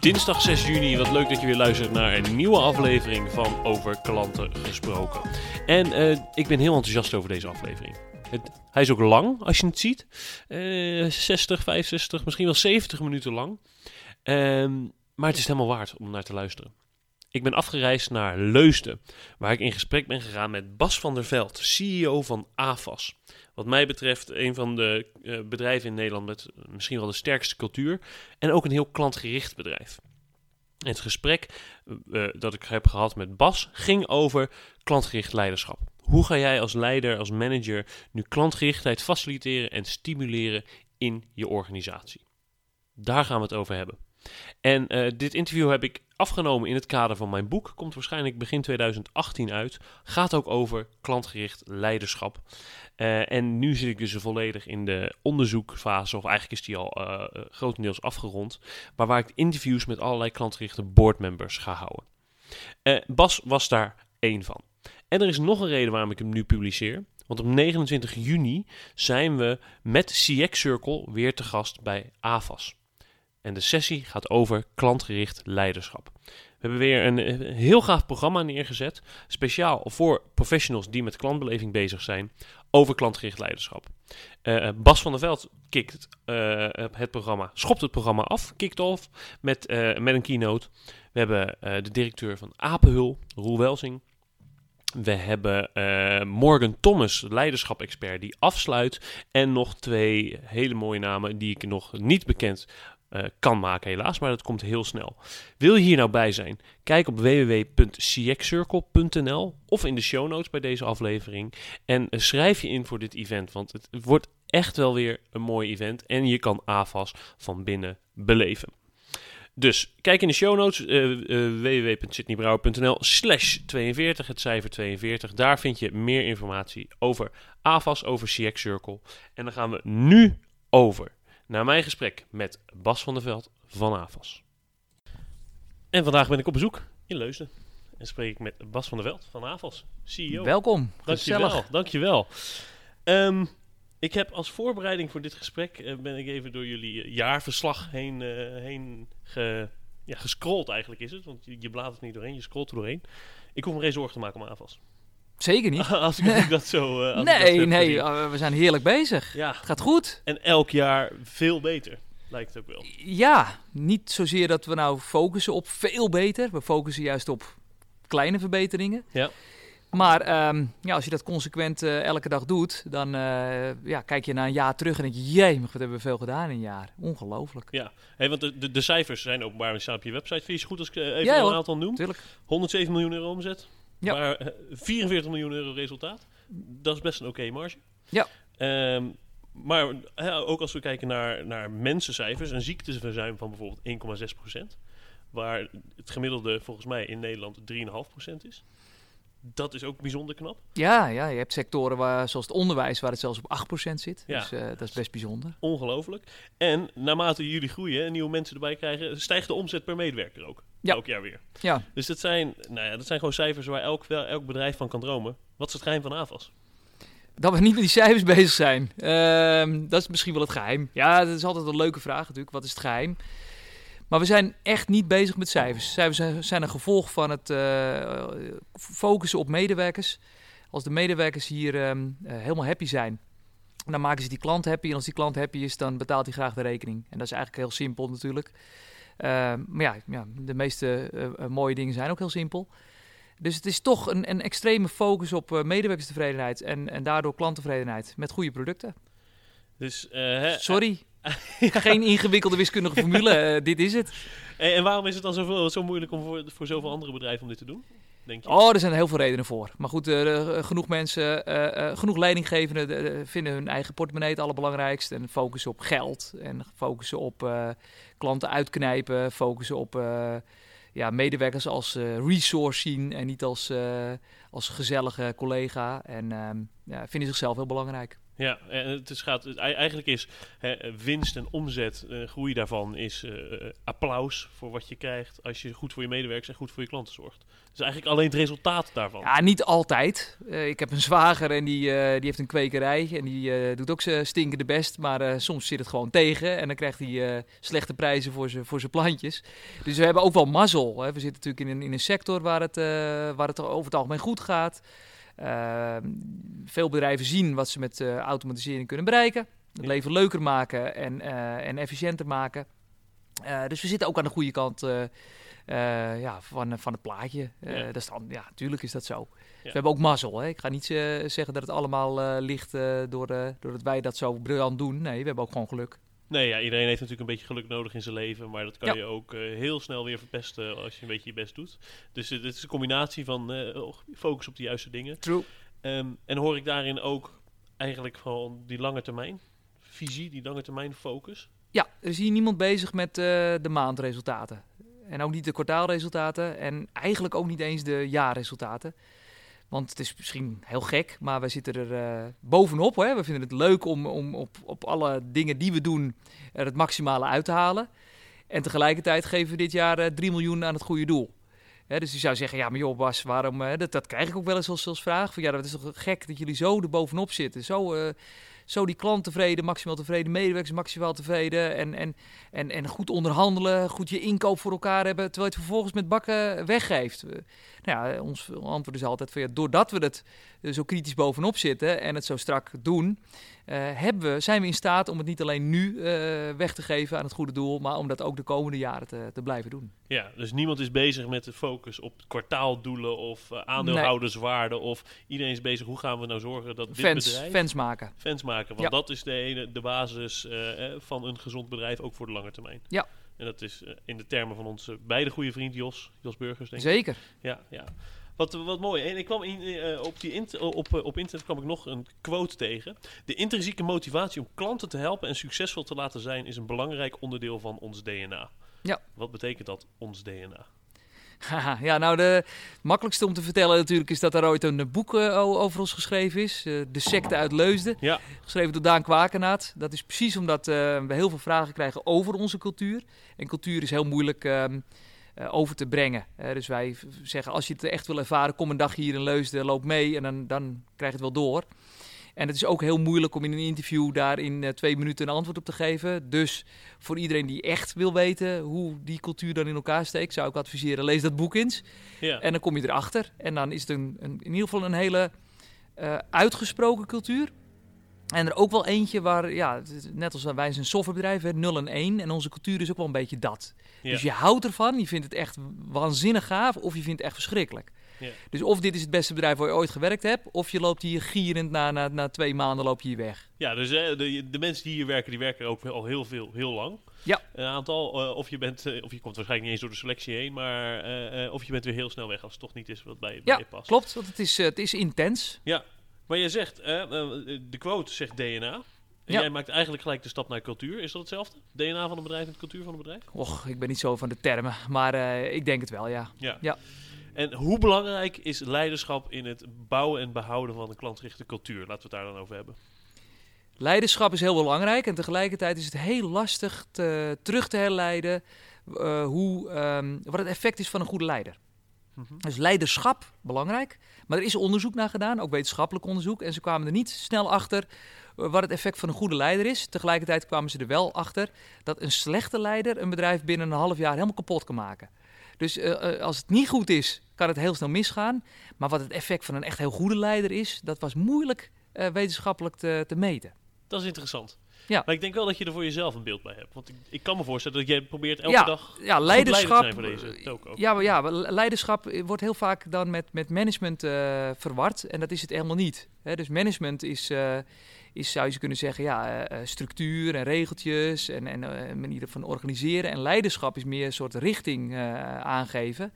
Dinsdag 6 juni, wat leuk dat je weer luistert naar een nieuwe aflevering van Over Klanten Gesproken. En eh, ik ben heel enthousiast over deze aflevering. Het, hij is ook lang, als je het ziet. Eh 60, 65, misschien wel 70 minuten lang. Ehm, maar het is helemaal waard om naar te luisteren. Ik ben afgereisd naar Leusden, waar ik in gesprek ben gegaan met Bas van der Veld, CEO van AFAS. Wat mij betreft een van de eh, bedrijven in Nederland met misschien wel de sterkste cultuur en ook een heel klantgericht bedrijf. Het gesprek eh, dat ik heb gehad met Bas ging over klantgericht leiderschap. Hoe ga jij als leider, als manager, nu klantgerichtheid faciliteren en stimuleren in je organisatie? Daar gaan we het over hebben. En eh, dit interview heb ik afgenomen in het kader van mijn boek. Komt waarschijnlijk begin 2018 uit. Gaat ook over klantgericht leiderschap. Uh, en nu zit ik dus volledig in de onderzoekfase, of eigenlijk is die al uh, grotendeels afgerond. Maar waar ik interviews met allerlei klantgerichte boardmembers ga houden. Bas was daar één van. En er is nog een reden waarom ik hem nu publiceer. Want op 29 juni zijn we met CX Circle weer te gast bij AVAS. En de sessie gaat over klantgericht leiderschap. We hebben weer een heel gaaf programma neergezet. Speciaal voor professionals die met klantbeleving bezig zijn. Over klantgericht leiderschap. Uh, Bas van der Veld kikt uh, het programma, schopt het programma af, kikt off met, met een keynote. We hebben de directeur van Apenhul, Roel Welsing. We hebben Morgan Thomas, leiderschap-expert, die afsluit. En nog twee hele mooie namen die ik nog niet bekend uh, kan maken, helaas. Maar dat komt heel snel. Wil je hier nou bij zijn? Kijk op www.cxcircle.nl of in de show notes bij deze aflevering. En uh, schrijf je in voor dit event, want het, wordt echt wel weer een mooi event. En je kan AFAS van binnen beleven. Dus kijk in de show notes uh, uh, slash 42, het cijfer 42. Daar vind je meer informatie over AVAS, over CX Circle. En dan gaan we nu over naar mijn gesprek met Bas van der Veld van AVAS. En vandaag ben ik op bezoek in Leusden. En spreek ik met Bas van der Veld van AVAS, CEO. Welkom, Dankjewel, dankjewel. Um, ik heb als voorbereiding voor dit gesprek uh, ben ik even door jullie jaarverslag heen, uh, heen ge, ja, gescrolld eigenlijk is het. Want je, je bladert niet doorheen, je scrolt er doorheen. Ik hoef me geen zorgen te maken om AFAS. Zeker niet. als ik dat zo... Uh, nee, dat nee, uh, we zijn heerlijk bezig. Ja. Het gaat goed. En elk jaar veel beter, lijkt het ook wel. Ja, niet zozeer dat we nou focussen op veel beter. We focussen juist op kleine verbeteringen. Ja. Maar um, ja, als je dat consequent uh, elke dag doet, dan ja, kijk je na een jaar terug en denk je, jee, wat hebben we veel gedaan in een jaar. Ongelooflijk. Ja, hey, want de, de, de, cijfers zijn openbaar en staan op je website. Vind je het goed als ik even ja, een aantal noem? Tuurlijk. 107 miljoen euro omzet, ja. maar 44 miljoen euro resultaat. Dat is best een oké okay marge. Ja. Um, maar ook als we kijken naar, naar mensencijfers, een ziekteverzuim van bijvoorbeeld 1,6%, waar het gemiddelde volgens mij in Nederland 3,5% is dat is ook bijzonder knap. Ja, ja, je hebt sectoren waar, zoals het onderwijs waar het zelfs op 8% zit. Ja. Dus uh, dat is best bijzonder. Ongelooflijk. En naarmate jullie groeien en nieuwe mensen erbij krijgen, stijgt de omzet per medewerker ook. Ja. Elk jaar weer. Ja. Dus dat zijn, nou ja, dat zijn gewoon cijfers waar elk, elk bedrijf van kan dromen. Wat is het geheim van AFAS? Dat we niet met die cijfers bezig zijn. Uh, dat is misschien wel het geheim. Ja, dat is altijd een leuke vraag natuurlijk. Wat is het geheim? Maar we zijn echt niet bezig met cijfers. Cijfers zijn een gevolg van het uh, focussen op medewerkers. Als de medewerkers hier um, uh, helemaal happy zijn, dan maken ze die klant happy. En als die klant happy is, dan betaalt hij graag de rekening. En dat is eigenlijk heel simpel natuurlijk. Uh, maar ja, ja, de meeste mooie dingen zijn ook heel simpel. Dus het is toch een, een extreme focus op medewerkerstevredenheid en, en daardoor klanttevredenheid met goede producten. Dus, Sorry, Geen ingewikkelde wiskundige formule, uh, dit is het. En, en, waarom is het dan zoveel, zo moeilijk om voor, voor zoveel andere bedrijven om dit te doen? Oh, er zijn heel veel redenen voor. Maar goed, uh, genoeg mensen, uh, genoeg leidinggevenden vinden hun eigen portemonnee het allerbelangrijkst. En focussen op geld. En focussen op klanten uitknijpen. Focussen op ja, medewerkers als eh, resource zien en niet als, eh, als gezellige collega. En ehm, ja, vinden zichzelf heel belangrijk. Ja, en het is, gaat, eigenlijk is hè, winst en omzet, eh, groei daarvan, is eh, applaus voor wat je krijgt als je goed voor je medewerkers en goed voor je klanten zorgt. Dus eigenlijk alleen het resultaat daarvan. Ja, niet altijd. Eh, ik heb een zwager en die, die heeft een kwekerij. En die doet ook zijn stinkende best. Maar soms zit het gewoon tegen. En dan krijgt hij slechte prijzen voor zijn plantjes. Dus we hebben ook wel mazzel. Hè. We zitten natuurlijk in een, in een sector waar het, waar het over het algemeen goed gaat. Eh, veel bedrijven zien wat ze met eh, automatisering kunnen bereiken. Het Ja. leven leuker maken en, eh, en efficiënter maken. Eh, dus we zitten ook aan de goede kant ja, van, van het plaatje. Ja. dat is dan, ja, natuurlijk is dat zo. Ja. We hebben ook mazzel. Hè? Ik ga niet zeggen dat het allemaal ligt eh, door, doordat wij dat zo briljant doen. Nee, we hebben ook gewoon geluk. Nee, ja, iedereen heeft natuurlijk een beetje geluk nodig in zijn leven, maar dat kan Ja. je ook eh, heel snel weer verpesten als je een beetje je best doet. Dus het is een combinatie van eh, focus op de juiste dingen. True. Ehm, en hoor ik daarin ook eigenlijk gewoon die lange termijn visie, die lange termijn focus. Ja, er is hier niemand bezig met eh, de maandresultaten. En ook niet de kwartaalresultaten. En eigenlijk ook niet eens de jaarresultaten. Want het is misschien heel gek, maar wij zitten er eh, bovenop. Hè? We vinden het leuk om, om op, op alle dingen die we doen er het maximale uit te halen. En tegelijkertijd geven we dit jaar eh 3 miljoen aan het goede doel. Hè, dus je zou zeggen, ja maar joh Bas, waarom, eh, dat, dat krijg ik ook wel eens als, vraag. Van, ja, dat is toch gek dat jullie zo er bovenop zitten. Zo, eh, zo die klant tevreden, maximaal tevreden, medewerkers maximaal tevreden. En, en, en, en goed onderhandelen, goed je inkoop voor elkaar hebben. Terwijl je het vervolgens met bakken weggeeft. We- nou ja, ons antwoord is altijd van ja, doordat we het eh, zo kritisch bovenop zitten en het zo strak doen, eh, hebben we, zijn we in staat om het niet alleen nu eh, weg te geven aan het goede doel, maar om dat ook de komende jaren te, te blijven doen. Ja, dus niemand is bezig met de focus op kwartaaldoelen of eh, aandeelhouderswaarde. Of iedereen is bezig, hoe gaan we nou zorgen dat dit Fans, bedrijf... fans maken. fans maken. Want Ja. dat is de, ene, de basis eh, eh, van een gezond bedrijf, ook voor de lange termijn. Ja. En dat is eh, in de termen van onze beide goede vriend Jos, Jos Burgers, denk ik. Zeker. Ja, ja. Wat, wat mooi. En ik kwam in, op, die int- op, op internet kwam ik nog een quote tegen. De intrinsieke motivatie om klanten te helpen en succesvol te laten zijn is een belangrijk onderdeel van ons DNA. Ja. Wat betekent dat, ons DNA? Haha, ja, nou, de makkelijkste om te vertellen natuurlijk is dat er ooit een boek eh, over ons geschreven is. eh, de secte uit Leusden. Ja. Geschreven door Daan Kwakenaat. Dat is precies omdat eh, we heel veel vragen krijgen over onze cultuur. En cultuur is heel moeilijk eh, over te brengen. Dus wij zeggen, als je het echt wil ervaren, kom een dag hier in Leusden, loop mee en dan, dan krijg je het wel door. En het is ook heel moeilijk om in een interview daar in eh, twee minuten een antwoord op te geven. Dus voor iedereen die echt wil weten hoe die cultuur dan in elkaar steekt, zou ik adviseren, lees dat boek eens. Ja. En dan kom je erachter. En dan is het een, een, in ieder geval een hele eh, uitgesproken cultuur. En er ook wel eentje waar, ja, net als wij zijn softwarebedrijf, hè, 0 en 1. En onze cultuur is ook wel een beetje dat. Ja. Dus je houdt ervan, je vindt het echt waanzinnig gaaf of je vindt het echt verschrikkelijk. Ja. Dus of dit is het beste bedrijf waar je ooit gewerkt hebt, of je loopt hier gierend na, na, na twee maanden loop je hier weg. Ja, dus eh, de, de mensen die hier werken, die werken ook al heel veel, heel lang. Ja. Een aantal, eh, of je bent, eh, of je komt waarschijnlijk niet eens door de selectie heen, maar of je bent weer heel snel weg als het toch niet is wat bij, bij je past. klopt, want het is, het is intens. Ja, maar je zegt, de quote zegt DNA. En Ja. jij maakt eigenlijk gelijk de stap naar cultuur. Is dat hetzelfde? DNA van een bedrijf en de cultuur van een bedrijf? Och, ik ben niet zo van de termen, maar ik denk het wel, ja. Ja. Ja. En hoe belangrijk is leiderschap in het bouwen en behouden van een klantgerichte cultuur? Laten we het daar dan over hebben. Leiderschap is heel belangrijk en tegelijkertijd is het heel lastig te, terug te herleiden eh, hoe, ehm, wat het effect is van een goede leider. Mhm. Dus leiderschap, belangrijk. Maar er is onderzoek naar gedaan, ook wetenschappelijk onderzoek. En ze kwamen er niet snel achter eh, wat het effect van een goede leider is. Tegelijkertijd kwamen ze er wel achter dat een slechte leider een bedrijf binnen een half jaar helemaal kapot kan maken. Dus eh, eh, als het niet goed is, kan het heel snel misgaan. Maar wat het effect van een echt heel goede leider is, dat was moeilijk eh, wetenschappelijk te, te meten. Dat is interessant. Ja. Maar ik denk wel dat je er voor jezelf een beeld bij hebt. Want ik, ik kan me voorstellen dat jij probeert elke Ja, dag Ja, leiderschap. leider te zijn voor deze toko. Ja, maar ja, leiderschap wordt heel vaak dan met, met management eh, verward. En dat is het helemaal niet. Dus management is, is, zou je kunnen zeggen, ja, eh, eh, structuur en regeltjes en, en eh, manieren van organiseren. En leiderschap is meer een soort richting eh, aangeven.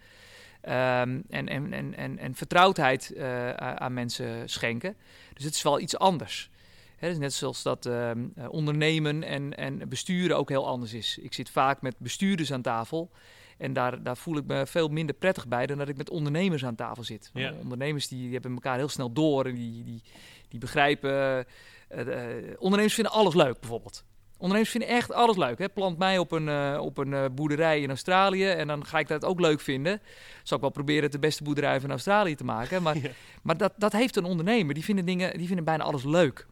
Ehm, en, en, en, en, en vertrouwdheid eh, aan mensen schenken. Dus het is wel iets anders. Hè, dus net zoals dat ehm, eh, ondernemen en, en besturen ook heel anders is. Ik zit vaak met bestuurders aan tafel. En daar, daar voel ik me veel minder prettig bij dan dat ik met ondernemers aan tafel zit. Ja. Ondernemers die, die hebben elkaar heel snel door en die, die, die begrijpen. Eh, eh, ondernemers vinden alles leuk, bijvoorbeeld. Ondernemers vinden echt alles leuk. Hè? Plant mij op een, eh, op een boerderij in Australië en dan ga ik dat ook leuk vinden. Zal ik wel proberen het de beste boerderij van Australië te maken. Maar, Ja. maar dat, dat heeft een ondernemer. Die vinden, dingen, die vinden bijna alles leuk.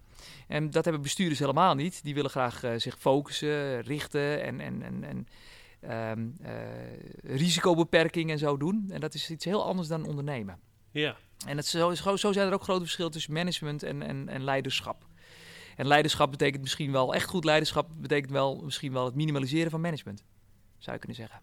En dat hebben bestuurders helemaal niet. Die willen graag zich focussen, richten en, en, en, en ehm, eh, risicobeperking en zo doen. En dat is iets heel anders dan ondernemen. Ja. En het, zo, zo zijn er ook grote verschillen tussen management en, en, en leiderschap. En leiderschap betekent misschien wel, echt goed leiderschap betekent wel misschien wel het minimaliseren van management. Zou je kunnen zeggen.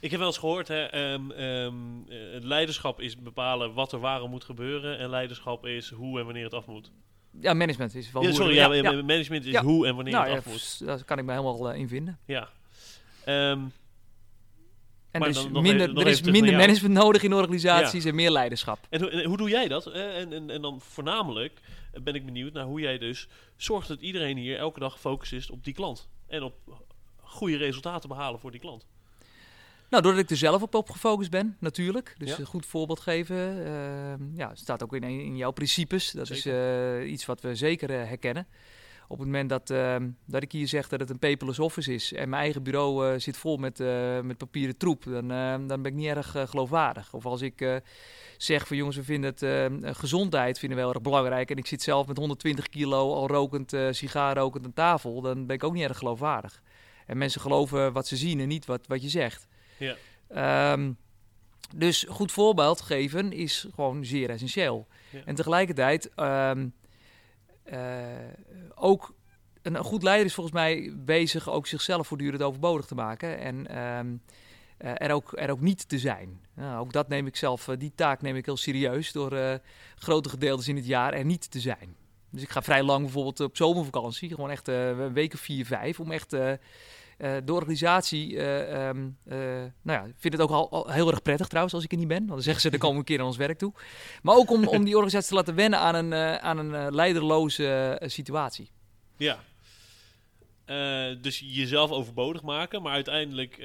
Ik heb wel eens gehoord, hè, ehm, ehm, eh, het leiderschap is bepalen wat er waarom moet gebeuren. En leiderschap is hoe en wanneer het af moet. Ja, management is wel Ja, sorry, ja, management is hoe en wanneer Nou, het af moet. daar kan ik me helemaal eh, in vinden. Ja. Ehm, En Maar er is dan nog minder, even- er is minder management nodig in organisaties en meer leiderschap. en, hoe, en hoe doe jij dat? Eh, en, en, en dan voornamelijk ben ik benieuwd naar hoe jij dus zorgt dat iedereen hier elke dag gefocust is op die klant. En op goede resultaten behalen voor die klant. Nou, doordat ik er zelf op, op gefocust ben, natuurlijk. Dus Ja. een goed voorbeeld geven. ehm, ja, staat ook in, in jouw principes. Dat is eh, iets wat we zeker herkennen. Op het moment dat, ehm, dat ik hier zeg dat het een paperless office is en mijn eigen bureau eh, zit vol met, eh, met papieren troep, dan, eh, dan ben ik niet erg eh, geloofwaardig. Of als ik zeg van jongens, we vinden het eh, gezondheid vinden we heel erg belangrijk en ik zit zelf met 120 kilo al rokend, sigaar rokend aan tafel, dan ben ik ook niet erg geloofwaardig. En mensen geloven wat ze zien en niet wat, wat je zegt. Ja. Ehm, dus goed voorbeeld geven is gewoon zeer essentieel. Ja. En tegelijkertijd ehm, ook een, goed leider is volgens mij bezig ook zichzelf voortdurend overbodig te maken en ehm, eh, er, ook, er ook niet te zijn. Nou, ook dat neem ik zelf, eh, die taak neem ik heel serieus door eh, grote gedeeltes in het jaar er niet te zijn. Dus ik ga vrij lang bijvoorbeeld op zomervakantie, gewoon echt eh, een week of vier, vijf, om echt eh, de organisatie, eh, nou ja, ik vind het ook al, al heel erg prettig trouwens als ik er niet ben. Want dan zeggen ze, dan komen we een keer aan ons werk toe. Maar ook om, om die organisatie te laten wennen aan een, aan een leiderloze situatie. Ja. Dus jezelf overbodig maken, maar uiteindelijk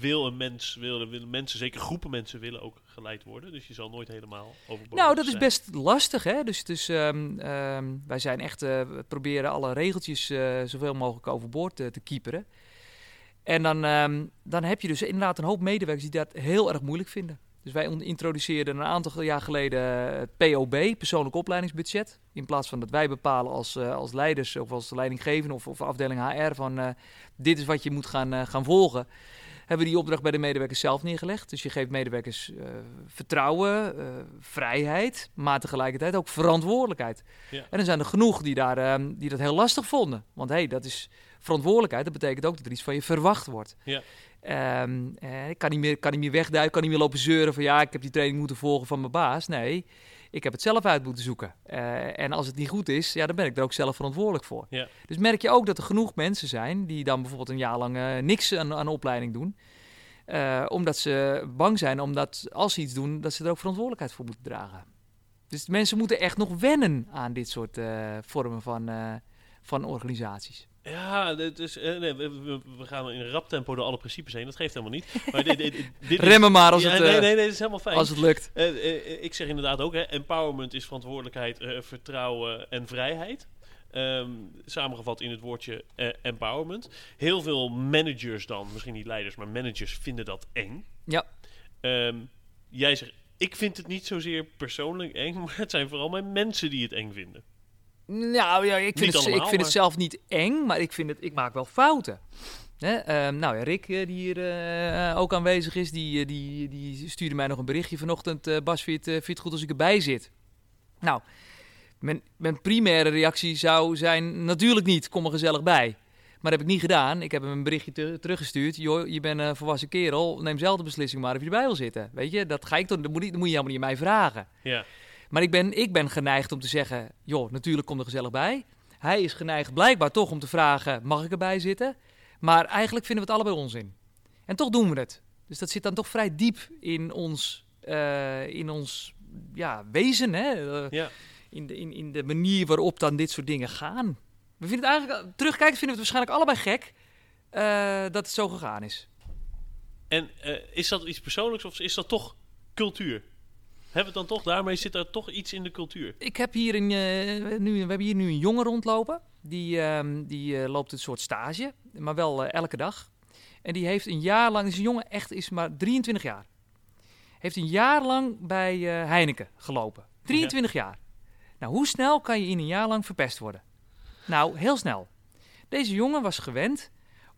wil een mens, willen, willen mensen, zeker groepen mensen, willen ook geleid worden. Dus je zal nooit helemaal overbodig Nou, dat is best lastig, hè. Dus, dus wij zijn echt, we proberen alle regeltjes zoveel mogelijk overboord te, te kieperen. En dan, ehm, dan heb je dus inderdaad een hoop medewerkers die dat heel erg moeilijk vinden. Dus wij introduceerden een aantal jaar geleden het POB, persoonlijk opleidingsbudget. In plaats van dat wij bepalen als, eh, als leiders of als leidinggevende of, of afdeling HR van eh, dit is wat je moet gaan, eh, gaan volgen. Hebben we die opdracht bij de medewerkers zelf neergelegd. Dus je geeft medewerkers eh, vertrouwen, eh, vrijheid, maar tegelijkertijd ook verantwoordelijkheid. Ja. En er zijn er genoeg die, daar, ehm, die dat heel lastig vonden. Want hé, hey, dat is verantwoordelijkheid. Dat betekent ook dat er iets van je verwacht wordt. Ja. Ehm, eh, ik kan niet, meer, kan niet meer wegduiken, kan niet meer lopen zeuren van ja, ik heb die training moeten volgen van mijn baas. Nee, ik heb het zelf uit moeten zoeken. Eh, en als het niet goed is, ja, dan ben ik er ook zelf verantwoordelijk voor. Ja. Dus merk je ook dat er genoeg mensen zijn die dan bijvoorbeeld een jaar lang eh, niks aan, aan opleiding doen. Omdat ze bang zijn, omdat als ze iets doen, dat ze er ook verantwoordelijkheid voor moeten dragen. Dus mensen moeten echt nog wennen aan dit soort vormen van, van organisaties. Ja, is, eh, nee, we, gaan in rap tempo door alle principes heen. Dat geeft helemaal niet. Maar dit, dit, dit- Remmen maar als, Ja, het, nee, eh, nee, nee, dat is helemaal fijn. als het lukt. Eh, ik zeg inderdaad ook, hè, empowerment is verantwoordelijkheid, vertrouwen en vrijheid. Ehm, samengevat in het woordje empowerment. Heel veel managers dan, misschien niet leiders, maar managers vinden dat eng. Ja. Ehm, jij zegt, ik vind het niet zozeer persoonlijk eng, maar het zijn vooral mijn mensen die het eng vinden. Nou ja, ik vind, het, allemaal, ik vind maar- het zelf niet eng, maar ik, vind het, ik maak wel fouten. Hè? ehm, nou ja, Rick, eh, die hier eh, ook aanwezig is, die, eh, die, die stuurde mij nog een berichtje vanochtend. Bas, vind je, het, vind je het goed als ik erbij zit? Nou, mijn, mijn primaire reactie zou zijn, natuurlijk niet, kom er gezellig bij. Maar dat heb ik niet gedaan. Ik heb hem een berichtje te- teruggestuurd. Joh, je bent een volwassen kerel, neem zelf de beslissing maar of je erbij wil zitten. Weet je, dat ga ik toch, dat moet, niet- dat moet je helemaal niet aan mij vragen. Ja, Maar ik ben, ik ben geneigd om te zeggen, joh, natuurlijk kom er gezellig bij. Hij is geneigd blijkbaar toch om te vragen, mag ik erbij zitten? Maar eigenlijk vinden we het allebei onzin. En toch doen we het. Dus dat zit dan toch vrij diep in ons, eh, in ons ja, wezen, hè? Eh, ja. in, de, in, in de manier waarop dan dit soort dingen gaan. We vinden het eigenlijk, terugkijken vinden we het waarschijnlijk allebei gek eh, dat het zo gegaan is. En is dat iets persoonlijks of is dat toch cultuur? Hebben we het dan toch, daarmee zit er toch iets in de cultuur? Ik heb hier een, eh, nu, we hebben hier nu een jongen rondlopen. Die, ehm, die eh, loopt een soort stage, maar wel eh, elke dag. En die heeft een jaar lang, deze jongen echt is maar 23 jaar. Heeft een jaar lang bij Heineken gelopen. 23 jaar. Nou, hoe snel kan je in een jaar lang verpest worden? Nou, heel snel. Deze jongen was gewend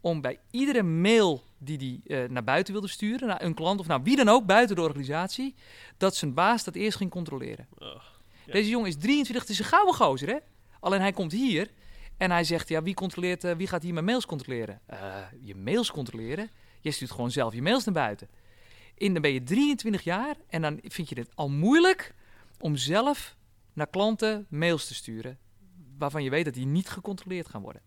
om bij iedere mail die hij eh, naar buiten wilde sturen, naar een klant of nou wie dan ook buiten de organisatie, dat zijn baas dat eerst ging controleren. Oh, ja. Deze jongen is 23, het is een gouden gozer, hè? Alleen hij komt hier en hij zegt, ja, wie, controleert, eh, wie gaat hier mijn mails controleren? Eh, je mails controleren? Je stuurt gewoon zelf je mails naar buiten. En dan ben je 23 jaar en dan vind je het al moeilijk om zelf naar klanten mails te sturen, waarvan je weet dat die niet gecontroleerd gaan worden.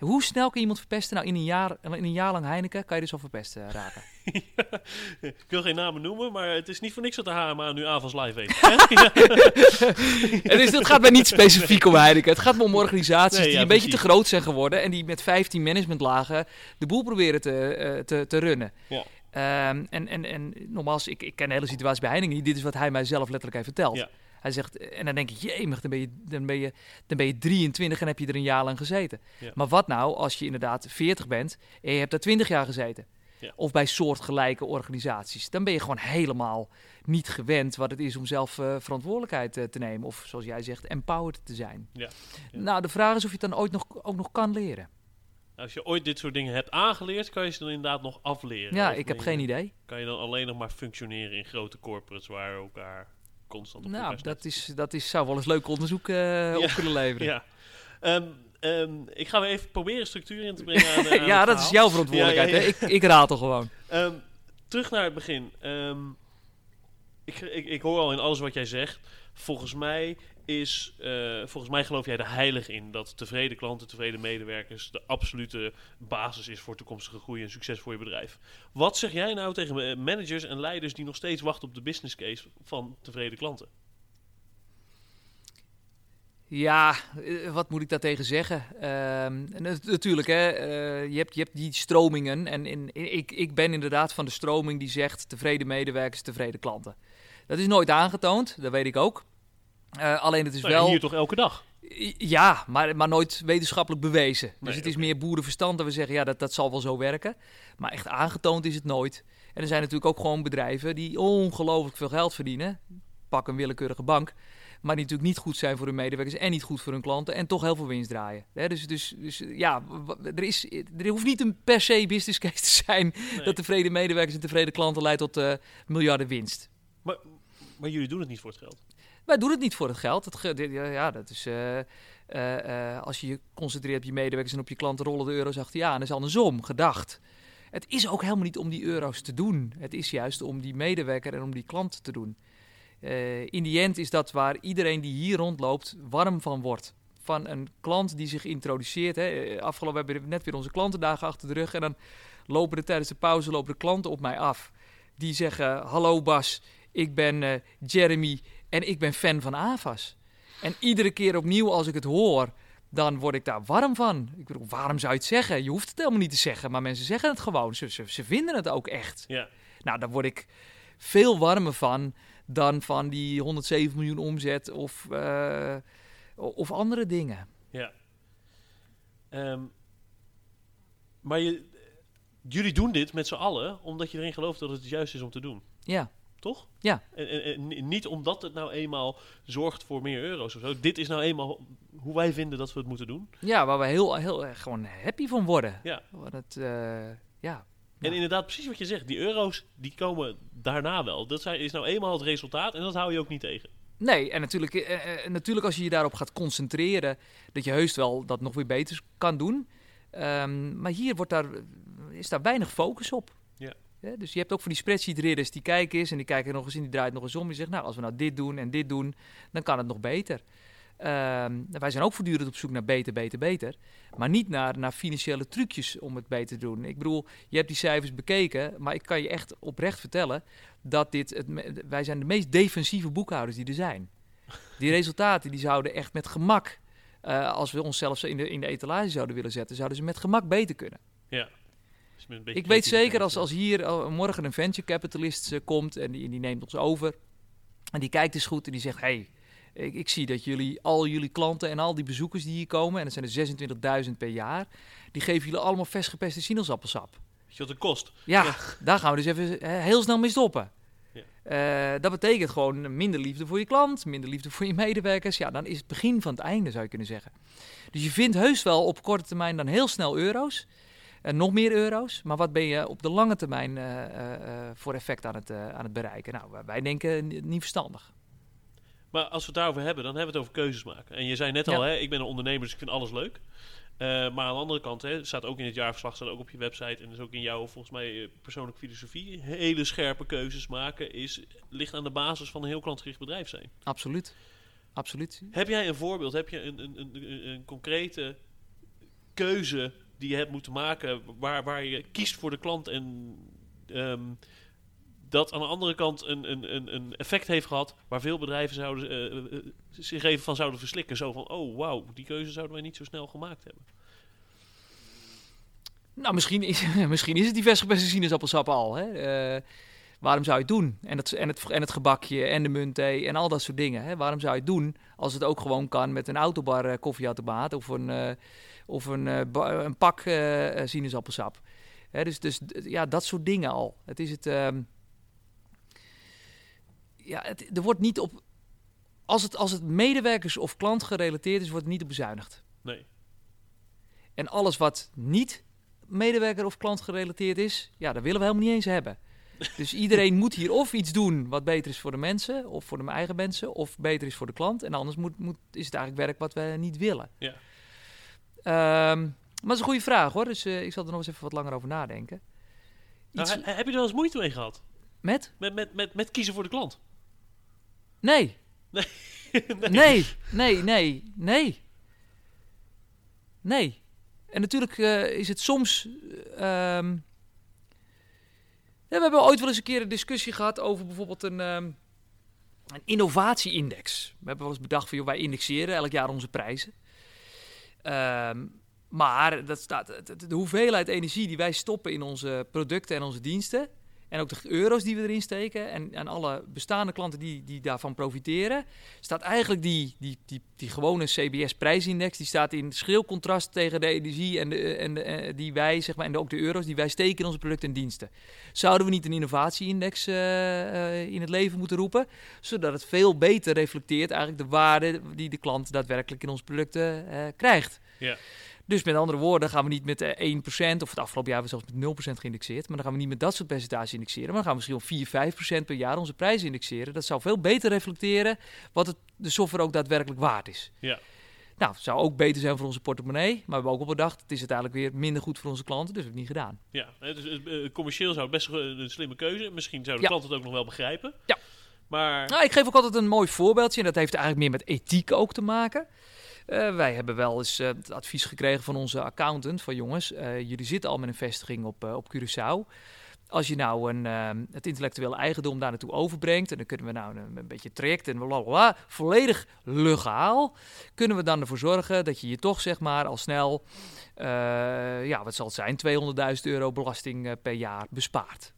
Hoe snel kan iemand verpesten? Nou, in een jaar, in een jaar lang Heineken kan je dus al verpest eh, raken. Ik wil geen namen noemen, maar het is niet voor niks dat de HMA nu avonds live heeft. dus het gaat mij niet specifiek om Heineken. Het gaat me om organisaties Nee, die ja, een beetje te groot zijn geworden. En die met 15 managementlagen de boel proberen te, eh, te, te runnen. Ja. Ehm, en, en, en nogmaals, ik, ik ken de hele situatie bij Heineken niet. Dit is wat hij mij zelf letterlijk heeft verteld. Ja. Hij zegt, en dan denk ik, jemig, dan ben, je, dan, ben je, dan ben je 23 en heb je er een jaar lang gezeten. Ja. Maar wat nou als je inderdaad 40 bent en je hebt daar 20 jaar gezeten? Ja. Of bij soortgelijke organisaties. Dan ben je gewoon helemaal niet gewend wat het is om zelf eh, verantwoordelijkheid eh, te nemen. Of zoals jij zegt, empowered te zijn. Ja. Nou, de vraag is of je het dan ooit nog, ook nog kan leren. Als je ooit dit soort dingen hebt aangeleerd, kan je ze dan inderdaad nog afleren. Ja, ik heb geen idee. Kan je dan alleen nog maar functioneren in grote corporates waar elkaar constant op Nou, dat, is, dat is, zou wel eens leuk onderzoek eh, op kunnen leveren. Ja. Ehm, ehm, ik ga weer even proberen structuur in te brengen aan, aan ja, dat is jouw verantwoordelijkheid. Ja, ja, ja. Hè? Ik, ik raad toch gewoon. Ehm, terug naar het begin. Ik, ik, ik hoor al in alles wat jij zegt. Volgens mij is, eh, volgens mij geloof jij er heilig in dat tevreden klanten, tevreden medewerkers de absolute basis is voor toekomstige groei en succes voor je bedrijf. Wat zeg jij nou tegen managers en leiders die nog steeds wachten op de business case van tevreden klanten? Ja, eh, wat moet ik daartegen zeggen? Ehm, nat- natuurlijk, hè, eh, je, hebt, je hebt die stromingen. En in- ik, ik ben inderdaad van de stroming die zegt tevreden medewerkers, tevreden klanten. Dat is nooit aangetoond, dat weet ik ook. Eh, alleen het is Nou, wel... Hier toch elke dag? Ja, maar, maar nooit wetenschappelijk bewezen. Dus Nee, het is meer boerenverstand dat we zeggen, ja, dat, dat zal wel zo werken. Maar echt aangetoond is het nooit. En er zijn natuurlijk ook gewoon bedrijven die ongelooflijk veel geld verdienen. Pak een willekeurige bank. Maar die natuurlijk niet goed zijn voor hun medewerkers en niet goed voor hun klanten. En toch heel veel winst draaien. Dus, dus, dus ja, er, is, er hoeft niet een per se business case te zijn... Nee. dat tevreden medewerkers en tevreden klanten leidt tot eh, miljarden winst. Maar, maar jullie doen het niet voor het geld. Wij doen het niet voor het geld. Het ja, dat is, eh, eh, eh, als je je concentreert op je medewerkers en op je klanten, rollen de euro's achter je aan. Dat is andersom gedacht. Het is ook helemaal niet om die euro's te doen. Het is juist om die medewerker en om die klant te doen. In die end is dat waar iedereen die hier rondloopt warm van wordt. Van een klant die zich introduceert. Hè. Afgelopen we net weer onze klantendagen achter de rug. En dan lopen er tijdens de pauze lopen de klanten op mij af. Die zeggen: Hallo Bas, ik ben Jeremy en ik ben fan van AVAS. En iedere keer opnieuw als ik het hoor, dan word ik daar warm van. Ik bedoel, waarom zou je het zeggen? Je hoeft het helemaal niet te zeggen, maar mensen zeggen het gewoon. Ze, ze, ze vinden het ook echt. Ja. Nou, daar word ik veel warmer van dan van die 107 miljoen omzet of, eh, of andere dingen. Ja. Ehm, maar je, jullie doen dit met z'n allen omdat je erin gelooft dat het juist is om te doen. Ja, Toch? Ja. En, en- en ni- niet omdat het nou eenmaal zorgt voor meer euro's of zo. Dit is nou eenmaal hoe wij vinden dat we het moeten doen. ja waar we heel, heel erg gewoon happy van worden. Ja. Wat het, eh, ja. En inderdaad, precies wat je zegt. Die euro's, die komen daarna wel. Dat zijn, is nou eenmaal het resultaat en dat hou je ook niet tegen. Nee, en natuurlijk, eh, eh, natuurlijk als je je daarop gaat concentreren, dat je heus wel dat nog weer beter kan doen. Ehm, maar hier wordt daar, is daar weinig focus op. Ja. dus je hebt ook van die spreadsheet-ridders die kijken eens en die kijken nog eens in, die draait nog eens om. Die zegt, nou, als we nou dit doen en dit doen, dan kan het nog beter. Ehm, wij zijn ook voortdurend op zoek naar beter, beter, beter. Maar niet naar, naar financiële trucjes om het beter te doen. Ik bedoel, je hebt die cijfers bekeken, maar ik kan je echt oprecht vertellen dat dit, wij zijn de meest defensieve boekhouders die er zijn. Die resultaten die zouden echt met gemak, eh, als we onszelf in de, in de etalage zouden willen zetten, zouden ze met gemak beter kunnen. Ja. Als je met een beetje Ik weet zeker als, als hier eh, morgen een venture capitalist eh, komt en die, die neemt ons over. En die kijkt eens goed en die zegt: hey, ik, ik zie dat jullie, al jullie klanten en al die bezoekers die hier komen, en dat zijn er 26.000 per jaar, die geven jullie allemaal vers gepeste sinaasappelsap. Weet je wat het kost? Ja, Ja. daar gaan we dus even eh, heel snel mee stoppen. Ja. Dat betekent gewoon minder liefde voor je klant, minder liefde voor je medewerkers. Ja, dan is het begin van het einde, zou je kunnen zeggen. Dus je vindt heus wel op korte termijn dan heel snel euro's. En nog meer euro's. Maar wat ben je op de lange termijn eh, eh, voor effect aan het, aan het bereiken? Nou, wij- denken ni- niet verstandig. Maar als we het daarover hebben, dan hebben we het over keuzes maken. En je zei net Ja. al, hè, ik ben een ondernemer, dus ik vind alles leuk. Maar aan de andere kant, hè, staat ook in het jaarverslag, staat ook op je website en is ook in jouw volgens mij persoonlijke filosofie. Hele scherpe keuzes maken is, ligt aan de basis van een heel klantgericht bedrijf zijn. Absoluut. Absoluut. Heb jij een voorbeeld? Heb je een, een, een concrete keuze die je hebt moeten maken waar, waar je kiest voor de klant en ehm, dat aan de andere kant een, een, een, effect heeft gehad waar veel bedrijven zouden, eh, eh, zich even van zouden verslikken. Zo van, oh wauw, die keuze zouden wij niet zo snel gemaakt hebben. Nou, misschien is, misschien is het die vers sinaasappelsap al. Hè? Eh, waarom zou je het doen? En het, en, het, en het gebakje en de muntthee en al dat soort dingen. Hè? Waarom zou je het doen als het ook gewoon kan met een autobar eh, koffieautomaat of een, of een, eh, een pak eh, eh, sinaasappelsap? Hè, dus, dus ja, dat soort dingen al. Het is het. ehm, ja, het, er wordt niet op. Als het, als het medewerkers of klant gerelateerd is, wordt het niet op bezuinigd. Nee. En alles wat niet medewerker of klant gerelateerd is, ja, dat willen we helemaal niet eens hebben. Dus iedereen moet hier of iets doen wat beter is voor de mensen, of voor de eigen mensen, of beter is voor de klant. En anders moet, moet, is het eigenlijk werk wat we niet willen. Ja. Ehm, maar dat is een goede vraag hoor, dus eh, ik zal er nog eens even wat langer over nadenken. Nou, Iets heb je er wel eens moeite mee gehad? met? Met, met, met, met kiezen voor de klant? Nee. Nee. Nee, nee, nee, nee. Nee. En natuurlijk eh, is het soms. eh, ehm, ja, we hebben ooit wel eens een keer een discussie gehad over bijvoorbeeld een, ehm, een innovatie-index. We hebben wel eens bedacht van joh, wij indexeren elk jaar onze prijzen. Ehm, maar dat staat, de, de hoeveelheid energie die wij stoppen in onze producten en onze diensten. En ook de euro's die we erin steken. En, en alle bestaande klanten die, die daarvan profiteren. Staat eigenlijk die, die, die, die gewone CBS-prijsindex. Die staat in schril contrast tegen de energie en, de, en de, eh, die wij, zeg maar, en ook de euro's die wij steken in onze producten en diensten. Zouden we niet een innovatie-index eh, eh, in het leven moeten roepen? Zodat het veel beter reflecteert eigenlijk de waarde die de klant daadwerkelijk in onze producten krijgt. Ja. Dus met andere woorden gaan we niet met eh, 1% of het afgelopen jaar hebben we zelfs met 0% geïndexeerd. Maar dan gaan we niet met dat soort percentages indexeren. Maar dan gaan we misschien wel 4, 5% per jaar onze prijzen indexeren. Dat zou veel beter reflecteren wat het, de software ook daadwerkelijk waard is. Ja. Nou, het zou ook beter zijn voor onze portemonnee. Maar we hebben ook al bedacht, het is uiteindelijk weer minder goed voor onze klanten. Dus dat hebben we niet gedaan. Ja, dus eh, commercieel zou het best een, een slimme keuze. Misschien zou de Ja. klant het ook nog wel begrijpen. Ja. Maar Nou, ik geef ook altijd een mooi voorbeeldje. En dat heeft eigenlijk meer met ethiek ook te maken. Eh, wij hebben wel eens eh, het advies gekregen van onze accountant: van jongens, eh, jullie zitten al met een vestiging op, op Curaçao. Als je nou een, het intellectuele eigendom daar naartoe overbrengt, en dan kunnen we nou een, een beetje traject en blablabla, volledig legaal, kunnen we dan ervoor zorgen dat je je toch zeg maar al snel, ja, wat zal het zijn, 200.000 euro belasting per jaar bespaart.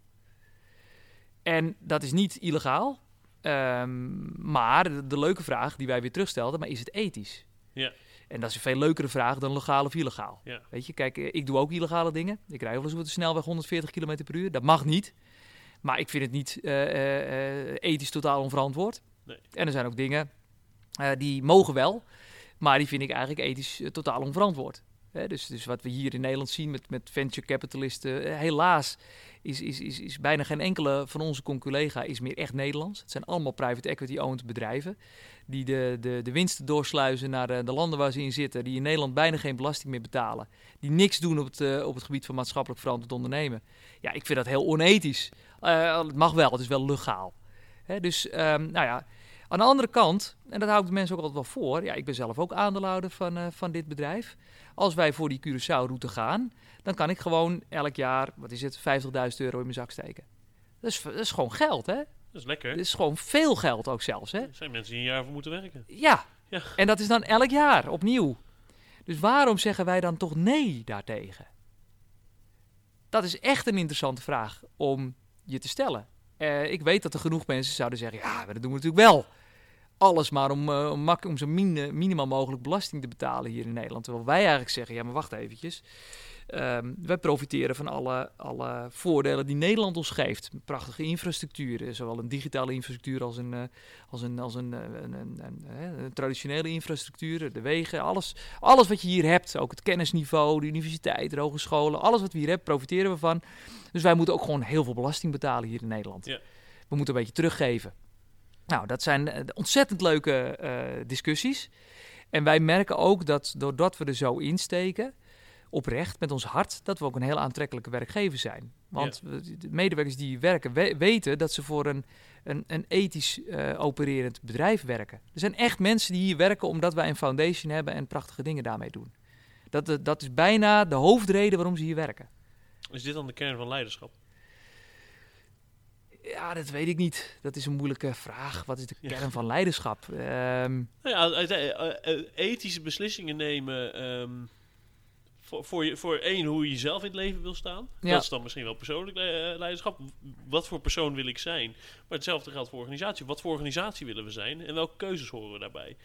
En dat is niet illegaal, Ehm, maar de, de leuke vraag die wij weer terugstelden, maar is het ethisch? Ja. En dat is een veel leukere vraag dan legaal of illegaal. Ja. Weet je, kijk, ik doe ook illegale dingen. Ik rij wel eens op de snelweg 140 km per uur. Dat mag niet. Maar ik vind het niet eh, eh, eh, ethisch totaal onverantwoord. Nee. En er zijn ook dingen eh, die mogen wel, maar die vind ik eigenlijk ethisch totaal onverantwoord. Dus, dus wat we hier in Nederland zien met, met venture capitalisten, eh, helaas is, is, is, is bijna geen enkele van onze conculega is meer echt Nederlands. Het zijn allemaal private equity-owned bedrijven die de, de, de winsten doorsluizen naar de, de landen waar ze in zitten, die in Nederland bijna geen belasting meer betalen, die niks doen op het, eh, op het gebied van maatschappelijk verantwoord ondernemen. Ja, ik vind dat heel onethisch. Eh, het mag wel, het is wel legaal. Dus, ehm, nou ja, aan de andere kant, en dat hou ik de mensen ook altijd wel voor, ja, ik ben zelf ook aandeelhouder van, eh, van dit bedrijf. Als wij voor die Curaçao-route gaan, dan kan ik gewoon elk jaar, wat is het, 50.000 euro in mijn zak steken. Dat is, dat is gewoon geld, hè? dat is lekker. Dat is gewoon veel geld ook zelfs, hè? Er zijn mensen die een jaar voor moeten werken. Ja. Ja. En dat is dan elk jaar opnieuw. Dus waarom zeggen wij dan toch nee daartegen? Dat is echt een interessante vraag om je te stellen. Eh, ik weet dat er genoeg mensen zouden zeggen: ja, maar dat doen we natuurlijk wel. Alles maar om, uh, om, om zo min, minimaal mogelijk belasting te betalen hier in Nederland. Terwijl wij eigenlijk zeggen: ja, maar wacht eventjes. Um, wij profiteren van alle, alle voordelen die Nederland ons geeft. Prachtige infrastructuur, zowel een digitale infrastructuur als een, uh, als een, als een, een, een, een, traditionele infrastructuur. De wegen, alles, alles wat je hier hebt. Ook het kennisniveau, de universiteit, de hogescholen. Alles wat we hier hebben, profiteren we van. Dus wij moeten ook gewoon heel veel belasting betalen hier in Nederland. Ja. We moeten een beetje teruggeven. Nou, dat zijn ontzettend leuke uh, discussies. En wij merken ook dat doordat we er zo insteken, oprecht met ons hart dat we ook een heel aantrekkelijke werkgever zijn. Want de medewerkers die werken weten dat ze voor een, een, een ethisch uh, opererend bedrijf werken. Er zijn echt mensen die hier werken omdat wij een foundation hebben en prachtige dingen daarmee doen. Dat, dat is bijna de hoofdreden waarom ze hier werken. Is dit dan de kern van leiderschap? Ja, dat weet ik niet. Dat is een moeilijke vraag. Wat is de kern van leiderschap? Um, nou ja, ethische beslissingen nemen. Um voor, voor, je, voor één, hoe je jezelf in het leven wil staan. Ja. Dat is dan misschien wel persoonlijk leiderschap. Wat voor persoon wil ik zijn? Maar hetzelfde geldt voor organisatie. Wat voor organisatie willen we zijn? En welke keuzes horen we daarbij?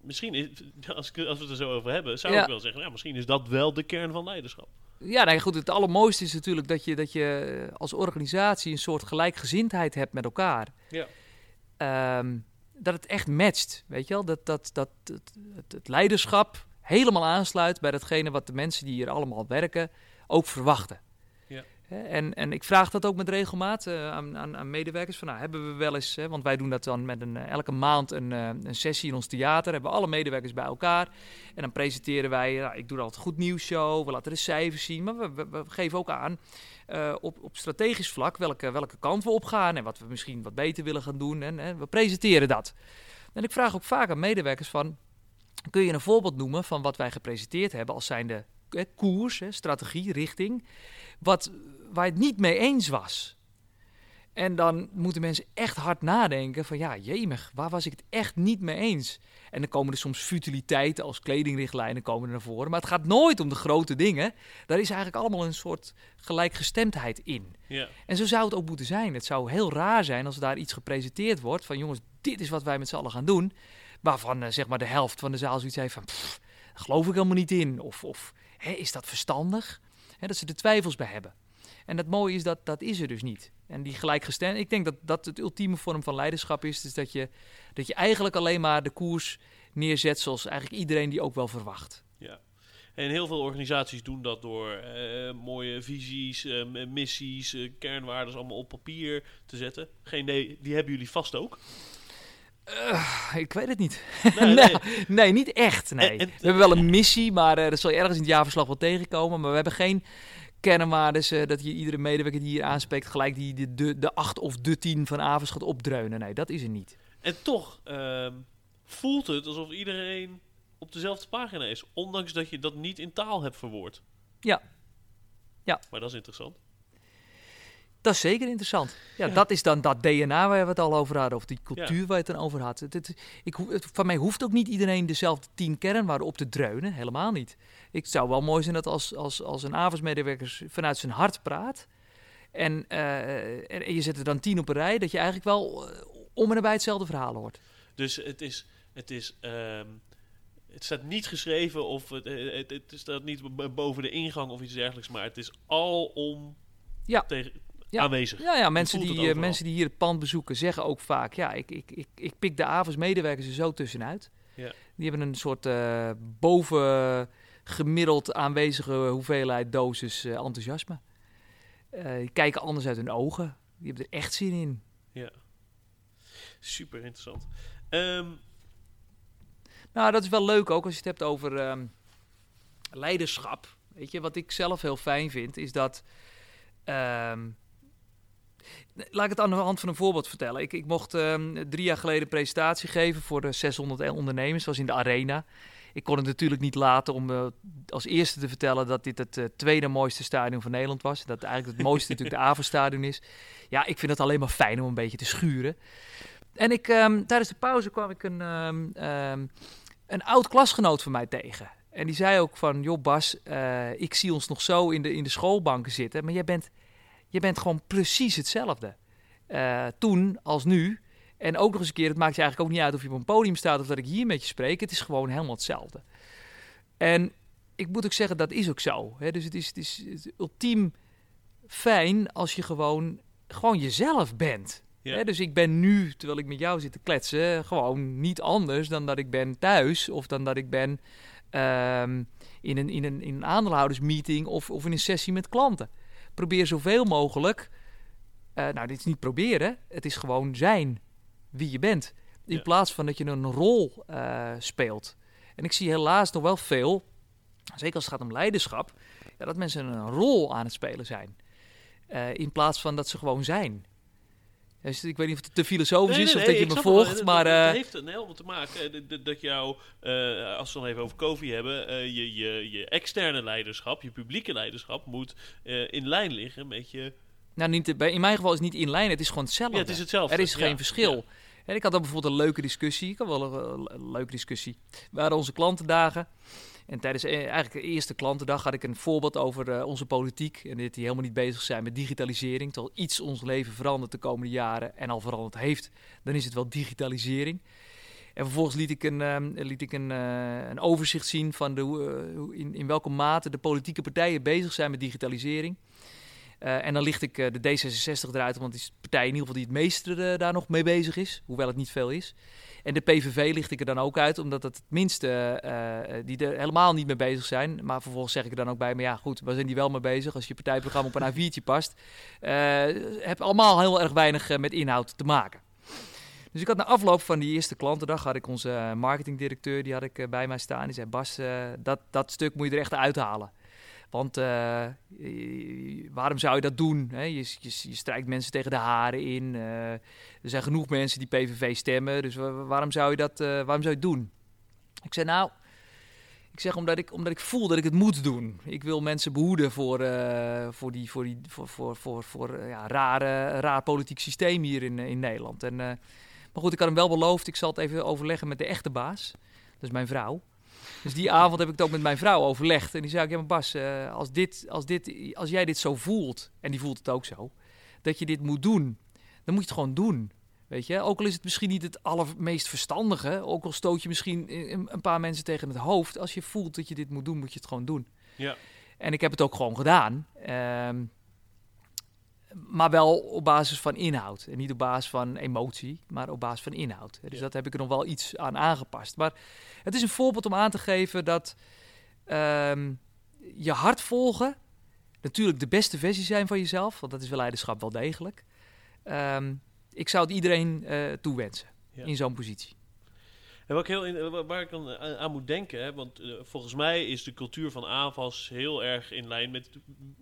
Misschien, is, als, als we het er zo over hebben, zou ik wel zeggen... Nou, misschien is dat wel de kern van leiderschap. Ja, nee, goed. Het allermooiste is natuurlijk dat je, dat je als organisatie... een soort gelijkgezindheid hebt met elkaar. Ja. Um, dat het echt matcht, weet je wel? Dat, dat, dat, het, het leiderschap helemaal aansluit bij datgene wat de mensen die hier allemaal werken ook verwachten. En, en ik vraag dat ook met regelmaat uh, aan, aan, aan, medewerkers. Van, nou, hebben we wel eens, want wij doen dat dan met een, uh, elke maand een, uh, een sessie in ons theater. Hebben we alle medewerkers bij elkaar. En dan presenteren wij, nou, ik doe altijd goed nieuws show. We laten de cijfers zien. Maar we, geven ook aan op, op strategisch vlak welke, welke kant we opgaan. En wat we misschien wat beter willen gaan doen. En, we presenteren dat. En ik vraag ook vaak aan medewerkers van kun je een voorbeeld noemen van wat wij gepresenteerd hebben als zijnde eh, koers, strategie, richting, wat, waar het niet mee eens was. En dan moeten mensen echt hard nadenken van ja, jemig, waar was ik het echt niet mee eens? En dan komen er soms futiliteiten als kledingrichtlijnen komen er naar voren. Maar het gaat nooit om de grote dingen. Daar is eigenlijk allemaal een soort gelijkgestemdheid in. Ja. En zo zou het ook moeten zijn. Het zou heel raar zijn als daar iets gepresenteerd wordt van jongens, dit is wat wij met z'n allen gaan doen. Waarvan uh, zeg maar de helft van de zaal zoiets heeft van, pff, geloof ik helemaal niet in. Of, of hè, is dat verstandig? Hè, dat ze er twijfels bij hebben. En het mooie is dat dat is er dus niet. En die gelijkgestemd, ik denk dat dat het ultieme vorm van leiderschap is. Dus dat je, dat je eigenlijk alleen maar de koers neerzet zoals eigenlijk iedereen die ook wel verwacht. Ja. En heel veel organisaties doen dat door uh, mooie visies, uh, missies, uh, kernwaarden allemaal op papier te zetten. Geen idee, die hebben jullie vast ook. Ik weet het niet. Nee, nee. nee niet echt. Nee. we hebben wel een missie, maar dat zal je ergens in het jaarverslag wel tegenkomen. Maar we hebben geen kernwaardes uh, dat je iedere medewerker die hier aanspreekt gelijk die de, de, de acht of de tien van Avers gaat opdreunen. Nee, dat is er niet. En toch uh, voelt het alsof iedereen op dezelfde pagina is, ondanks dat je dat niet in taal hebt verwoord. Ja. ja. Maar dat is interessant. Dat is zeker interessant. Ja, dat is dan dat DNA waar we het al over hadden, of die cultuur waar je het dan over had. Het, het, ik, het, van mij hoeft ook niet iedereen dezelfde tien kernwaarden op te dreunen, helemaal niet. Ik zou wel mooi zijn dat als, als, als een avondsmedewerker vanuit zijn hart praat, en, uh, en, je zet er dan tien op een rij, dat je eigenlijk wel uh, om en nabij hetzelfde verhaal hoort. Dus het is, het is um, het staat niet geschreven of het, het, het, staat niet boven de ingang of iets dergelijks, maar het is al om ja. tegen ja. aanwezig. Ja, ja mensen, die, uh, mensen die hier het pand bezoeken zeggen ook vaak... ja, ik, ik, ik, ik pik de avonds medewerkers er zo tussenuit. Ja. Die hebben een soort uh, boven gemiddeld aanwezige hoeveelheid dosis uh, enthousiasme. die kijken anders uit hun ogen. Die hebben er echt zin in. Ja. Super interessant. Um... Nou, dat is wel leuk ook als je het hebt over um, leiderschap. Weet je, wat ik zelf heel fijn vind, is dat... Um, Laat ik het aan de hand van een voorbeeld vertellen. Ik, ik mocht um, drie jaar geleden een presentatie geven voor de 600 ondernemers. Was in de Arena. Ik kon het natuurlijk niet laten om uh, als eerste te vertellen dat dit het uh, tweede mooiste stadion van Nederland was. Dat eigenlijk het mooiste natuurlijk de Avenstadion is. Ja, ik vind het alleen maar fijn om een beetje te schuren. En ik, um, tijdens de pauze kwam ik een, um, een oud klasgenoot van mij tegen. En die zei ook van, joh Bas, eh, ik zie ons nog zo in de, in de schoolbanken zitten. Maar jij bent, jij bent gewoon precies hetzelfde. Eh, toen als nu. En ook nog eens een keer, het maakt je eigenlijk ook niet uit of je op een podium staat of dat ik hier met je spreek. Het is gewoon helemaal hetzelfde. En ik moet ook zeggen, dat is ook zo. Hè? Dus het is, het is, het is ultiem fijn als je gewoon, gewoon jezelf bent. Ja. Hè, dus ik ben nu, terwijl ik met jou zit te kletsen, gewoon niet anders dan dat ik ben thuis. Of dan dat ik ben ehm, in, een, in, een, in een aandeelhoudersmeeting of, of in een sessie met klanten. Probeer zoveel mogelijk, eh, nou dit is niet proberen, het is gewoon zijn wie je bent. In Ja. plaats van dat je een rol eh, speelt. En ik zie helaas nog wel veel, zeker als het gaat om leiderschap, ja, dat mensen een rol aan het spelen zijn. Eh, in plaats van dat ze gewoon zijn. Dus ik weet niet of het te filosofisch is of dat je me het wel. volgt, Het- maar... Het eh, heeft er heel wat te maken eh, dat jou, eh, als we dan even over COVID hebben, je, je, je externe leiderschap, je publieke leiderschap moet in lijn liggen met je... nou, niet, in mijn geval is het niet in lijn, het is gewoon hetzelfde. Ja, het is hetzelfde. Er is geen Ja, verschil. ja. En ik had dan bijvoorbeeld een leuke discussie. Ik had wel een, een leuke discussie. We hadden onze klantendagen. En tijdens eh, eigenlijk de eerste klantendag had ik een voorbeeld over eh, onze politiek. En dit die helemaal niet bezig zijn met digitalisering. Terwijl iets ons leven verandert de komende jaren en al veranderd heeft, dan is het wel digitalisering. En vervolgens liet ik een, ehm, liet ik een, eh, een overzicht zien van de, in, in welke mate de politieke partijen bezig zijn met digitalisering. En dan licht ik de D66 eruit, want die is de partij in ieder geval die het meeste daar nog mee bezig is. Hoewel het niet veel is. En de PVV licht ik er dan ook uit, omdat het het minste, eh, eh, die er helemaal niet mee bezig zijn. Maar vervolgens zeg ik er dan ook bij, maar ja goed, waar zijn die wel mee bezig? Als je partijprogramma op een A4'tje past. eh heb allemaal heel erg weinig met inhoud te maken. Dus ik had na afloop van die eerste klantendag, had ik onze marketingdirecteur, die had ik bij mij staan. Die zei, Bas, dat, dat stuk moet je er echt uithalen. Want eh, waarom zou je dat doen? Je, je, je strijkt mensen tegen de haren in. eh, er zijn genoeg mensen die PVV stemmen. Dus wa- waarom zou je dat eh, waarom zou je doen? Ik zei nou, ik zeg omdat ik, omdat ik voel dat ik het moet doen. Ik wil mensen behoeden voor, voor, die, voor, die, voor, voor, voor, voor ja, rare, raar politiek systeem hier in, in Nederland. En, maar goed, ik had hem wel beloofd. Ik zal het even overleggen met de echte baas. Dat is mijn vrouw. Dus die avond heb ik het ook met mijn vrouw overlegd. En die zei ook, ja maar Bas, eh, als, dit, als, dit, als jij dit zo voelt, en die voelt het ook zo, dat je dit moet doen, dan moet je het gewoon doen. Weet je, ook al is het misschien niet het allermeest verstandige, ook al stoot je misschien een een paar mensen tegen het hoofd, als je voelt dat je dit moet doen, moet je het gewoon doen. Ja. En ik heb het ook gewoon gedaan. Ehm, maar wel op basis van inhoud. En niet op basis van emotie, maar op basis van inhoud. Dus Ja. dat heb ik er nog wel iets aan aangepast. Maar het is een voorbeeld om aan te geven dat ehm, je hart volgen natuurlijk de beste versie zijn van jezelf. Want dat is wel leiderschap wel degelijk. Ehm, ik zou het iedereen eh toewensen Ja. in zo'n positie. En wat ik heel eh, waar ik dan aan, aan moet denken, hè, want eh, volgens mij is de cultuur van AVAS heel erg in lijn met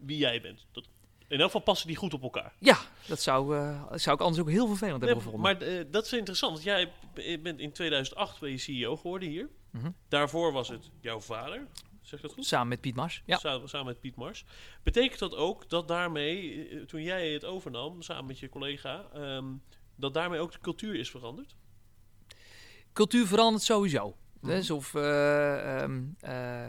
wie jij bent. Dat, in elk geval passen die goed op elkaar. Ja, dat zou, eh, zou ik anders ook heel vervelend Nee, hebben gevonden. maar eh, dat is interessant, want jij bent in 2008 ben je CEO geworden hier. Mhm. Daarvoor was het jouw vader, zeg dat goed? Samen met Piet Mars. Ja. Samen, samen met Piet Mars. Betekent dat ook dat daarmee, eh, toen jij het overnam, samen met je collega, ehm, dat daarmee ook de cultuur is veranderd? cultuur verandert sowieso. Dus of, eh, ehm, eh,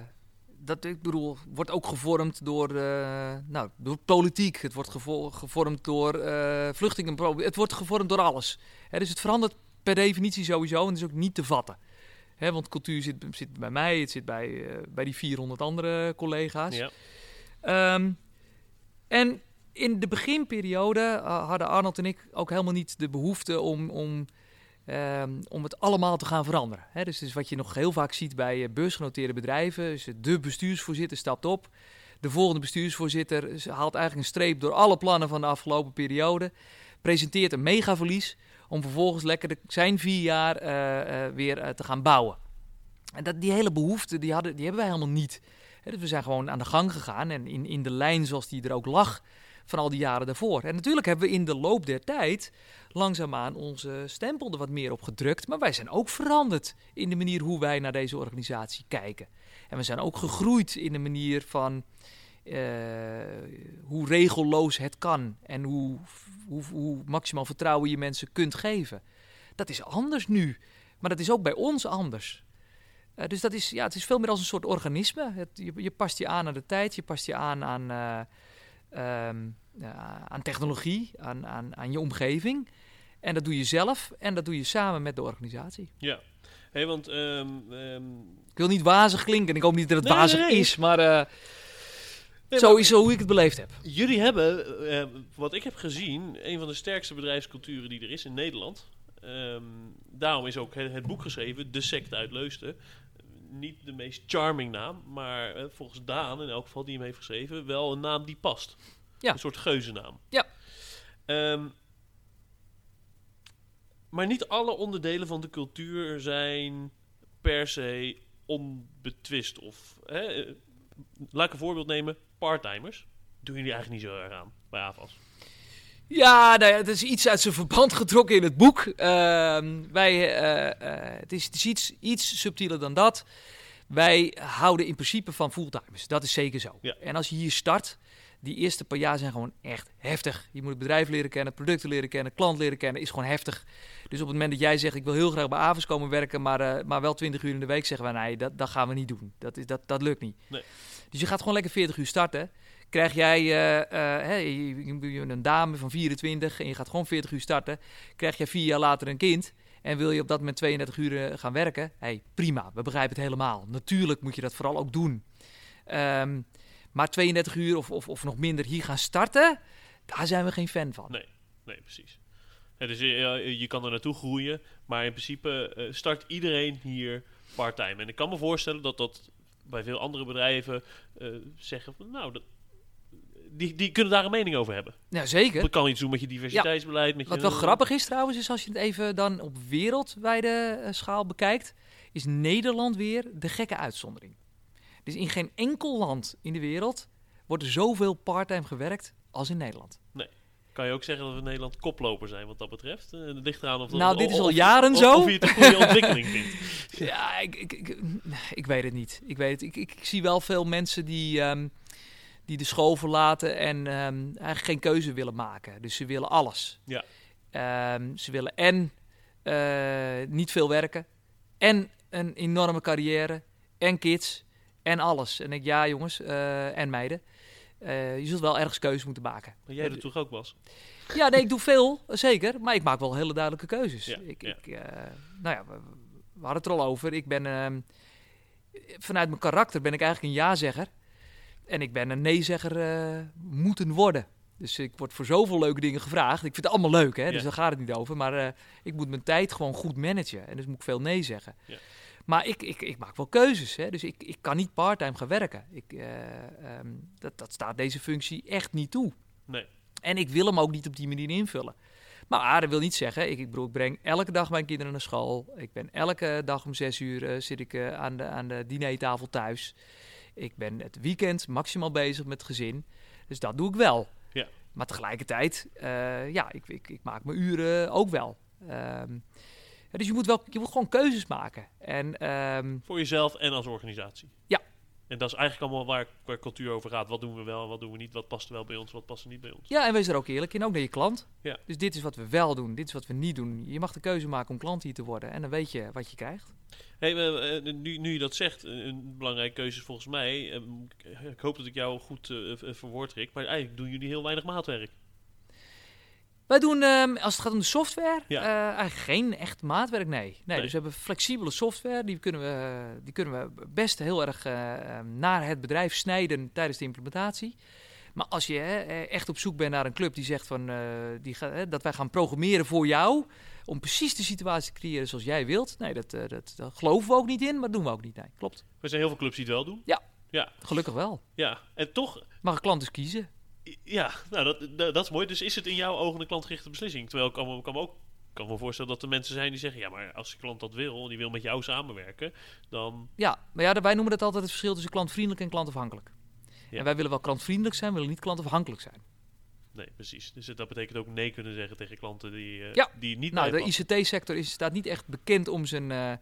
dat, ik bedoel, wordt ook gevormd door, eh, nou, door politiek. Het wordt gevo- gevormd door vluchtelingen. Het wordt gevormd door alles. Hè, dus het verandert per definitie sowieso en is ook niet te vatten. Hè, want cultuur zit, zit bij mij, het zit bij, eh, bij die 400 andere collega's. Ja. Ehm, en in de beginperiode hadden Arnold en ik ook helemaal niet de behoefte om, om, ehm, om het allemaal te gaan veranderen. Hè, dus, dus wat je nog heel vaak ziet bij eh, beursgenoteerde bedrijven, is de bestuursvoorzitter stapt op. De volgende bestuursvoorzitter haalt eigenlijk een streep door alle plannen van de afgelopen periode. Presenteert een megaverlies om vervolgens lekker zijn vier jaar eh, eh, weer te gaan bouwen. En dat, die hele behoefte die hadden, die hebben wij helemaal niet. Dus we zijn gewoon aan de gang gegaan en in, in de lijn zoals die er ook lag van al die jaren daarvoor. En natuurlijk hebben we in de loop der tijd langzaamaan onze stempel er wat meer op gedrukt. Maar wij zijn ook veranderd in de manier hoe wij naar deze organisatie kijken. En we zijn ook gegroeid in de manier van eh, hoe regelloos het kan en hoe, hoe, hoe maximaal vertrouwen je mensen kunt geven. Dat is anders nu, maar dat is ook bij ons anders. Eh, dus dat is, ja, het is veel meer als een soort organisme. Het, je, past je aan aan de tijd, je past je aan aan, eh, ehm, aan technologie, aan, aan, aan je omgeving. En dat doe je zelf en dat doe je samen met de organisatie. Ja. Hey, want ehm, ehm, Ik wil niet wazig klinken, ik hoop niet dat het Nee, wazig nee, nee. is, maar eh, nee, zo maar is zo hoe ik het beleefd heb. jullie hebben, wat ik heb gezien, een van de sterkste bedrijfsculturen die er is in Nederland. Daarom is ook het, het boek geschreven, De Secte uit Leusden. Niet de meest charming naam, maar eh, volgens Daan, in elk geval die hem heeft geschreven, wel een naam die past. Ja. Een soort geuzennaam. Ja. Ehm, maar niet alle onderdelen van de cultuur zijn per se onbetwist. Of, hè, eh, laat ik een voorbeeld nemen. Parttimers. Doen jullie eigenlijk niet zo erg aan bij AFAS. Ja, nou ja, het is iets uit zijn verband getrokken in het boek. Ehm, wij, eh, eh, het is, het is iets, iets subtieler dan dat. Wij houden in principe van fulltimers. Dat is zeker zo. Ja. En als je hier start, die eerste paar jaar zijn gewoon echt heftig. Je moet het bedrijf leren kennen, producten leren kennen, klant leren kennen, is gewoon heftig. Dus op het moment dat jij zegt, ik wil heel graag bij Avers komen werken, maar, eh, maar wel 20 uur in de week, zeggen we, nee, dat, dat gaan we niet doen. Dat, is, dat, dat lukt niet. Nee. Dus je gaat gewoon lekker 40 uur starten. Krijg jij eh, eh, een dame van 24 en je gaat gewoon 40 uur starten. Krijg je vier jaar later een kind en wil je op dat moment 32 uur eh, gaan werken? hey, prima, we begrijpen het helemaal. Natuurlijk moet je dat vooral ook doen. Ehm, maar 32 uur of, of, of nog minder hier gaan starten, daar zijn we geen fan van. Nee, nee, precies. Dus je, kan er naartoe groeien, maar in principe start iedereen hier part-time. En ik kan me voorstellen dat dat bij veel andere bedrijven zeggen van, nou, dat, die, die kunnen daar een mening over hebben. Ja, zeker. Dat kan iets doen met je diversiteitsbeleid. Met Wat je, wel grappig is trouwens, is als je het even dan op wereldwijde eh, schaal bekijkt, is Nederland weer de gekke uitzondering. Dus in geen enkel land in de wereld wordt er zoveel parttime gewerkt als in Nederland. Kan je ook zeggen dat we in Nederland koploper zijn wat dat betreft? Eh, Het ligt eraan of dat- Nou, dit is al jaren zo. Of je het een goede ontwikkeling vindt. Ja, ik, ik, ik, ik weet het niet. Ik, weet het. Ik zie wel veel mensen die, ehm, die de school verlaten en ehm, eigenlijk geen keuze willen maken. Dus ze willen alles. Ja. Ehm, ze willen en eh, niet veel werken, en een enorme carrière, en kids, en alles. En ik, ja jongens, eh, en meiden, eh, je zult wel ergens keuze moeten maken. Maar jij doet toch ook, Bas? Ja, nee, ik doe veel, zeker. Maar ik maak wel hele duidelijke keuzes. Ja, ik, ja. ik, nou ja, we, we hadden het er al over. Ik ben, ehm, vanuit mijn karakter ben ik eigenlijk een ja-zegger. En ik ben een nee-zegger eh, moeten worden. Dus ik word voor zoveel leuke dingen gevraagd. Ik vind het allemaal leuk, hè? dus daar gaat het niet over. Maar eh, ik moet mijn tijd gewoon goed managen. En dus moet ik veel nee zeggen. Ja. Maar ik, ik, ik maak wel keuzes. Hè? Dus ik, ik kan niet parttime gaan werken. Ik, eh, ehm, dat, dat staat deze functie echt niet toe. Nee. En ik wil hem ook niet op die manier invullen. Maar dat wil niet zeggen, ik, ik, bedoel, ik breng elke dag mijn kinderen naar school. Ik ben elke dag om zes uur zit ik aan, de, aan de dinertafel thuis. Ik ben het weekend maximaal bezig met het gezin. Dus dat doe ik wel. Ja. Maar tegelijkertijd, eh, ja, ik, ik, ik maak mijn uren ook wel. Ehm, dus je moet, wel, je moet gewoon keuzes maken. En ehm, Voor jezelf en als organisatie. Ja. En dat is eigenlijk allemaal waar, waar cultuur over gaat. Wat doen we wel, wat doen we niet? Wat past er wel bij ons, wat past er niet bij ons? ja, en wees er ook eerlijk in, ook naar je klant. Ja. Dus dit is wat we wel doen, dit is wat we niet doen. Je mag de keuze maken om klant hier te worden. En dan weet je wat je krijgt. Hey, eh, nu, nu je dat zegt, een- belangrijke keuze is volgens mij. eh, ik hoop dat ik jou goed eh, verwoord, Rick. Maar eigenlijk doen jullie heel weinig maatwerk. Wij doen, ehm, als het gaat om de software, Ja. eh, eigenlijk geen echt maatwerk, nee. nee. Nee. Dus we hebben flexibele software, die kunnen we, die kunnen we best heel erg eh, ehm, naar het bedrijf snijden tijdens de implementatie. Maar als je eh, echt op zoek bent naar een club die zegt van, die gaat, eh, dat wij gaan programmeren voor jou, om precies de situatie te creëren zoals jij wilt. Nee, dat, dat, dat geloven we ook niet in, maar dat doen we ook niet. Nee, klopt. Er zijn heel veel clubs die het wel doen. Gelukkig wel. Ja, en toch, Mag een klant dus kiezen. Ja, nou, dat, dat, dat is mooi. Dus is het in jouw ogen een klantgerichte beslissing? Terwijl ik kan me, kan me ook kan me voorstellen dat er mensen zijn die zeggen... ja, maar als de klant dat wil en die wil met jou samenwerken... dan Ja, maar ja, wij noemen dat altijd het verschil tussen klantvriendelijk en klantafhankelijk. Ja. En wij willen wel klantvriendelijk zijn, we willen niet klantafhankelijk zijn. Nee, precies. Dus dat betekent ook nee kunnen zeggen tegen klanten die, eh, Ja. die niet Nou, de. ICT-sector is, staat niet echt bekend om zijn, eh,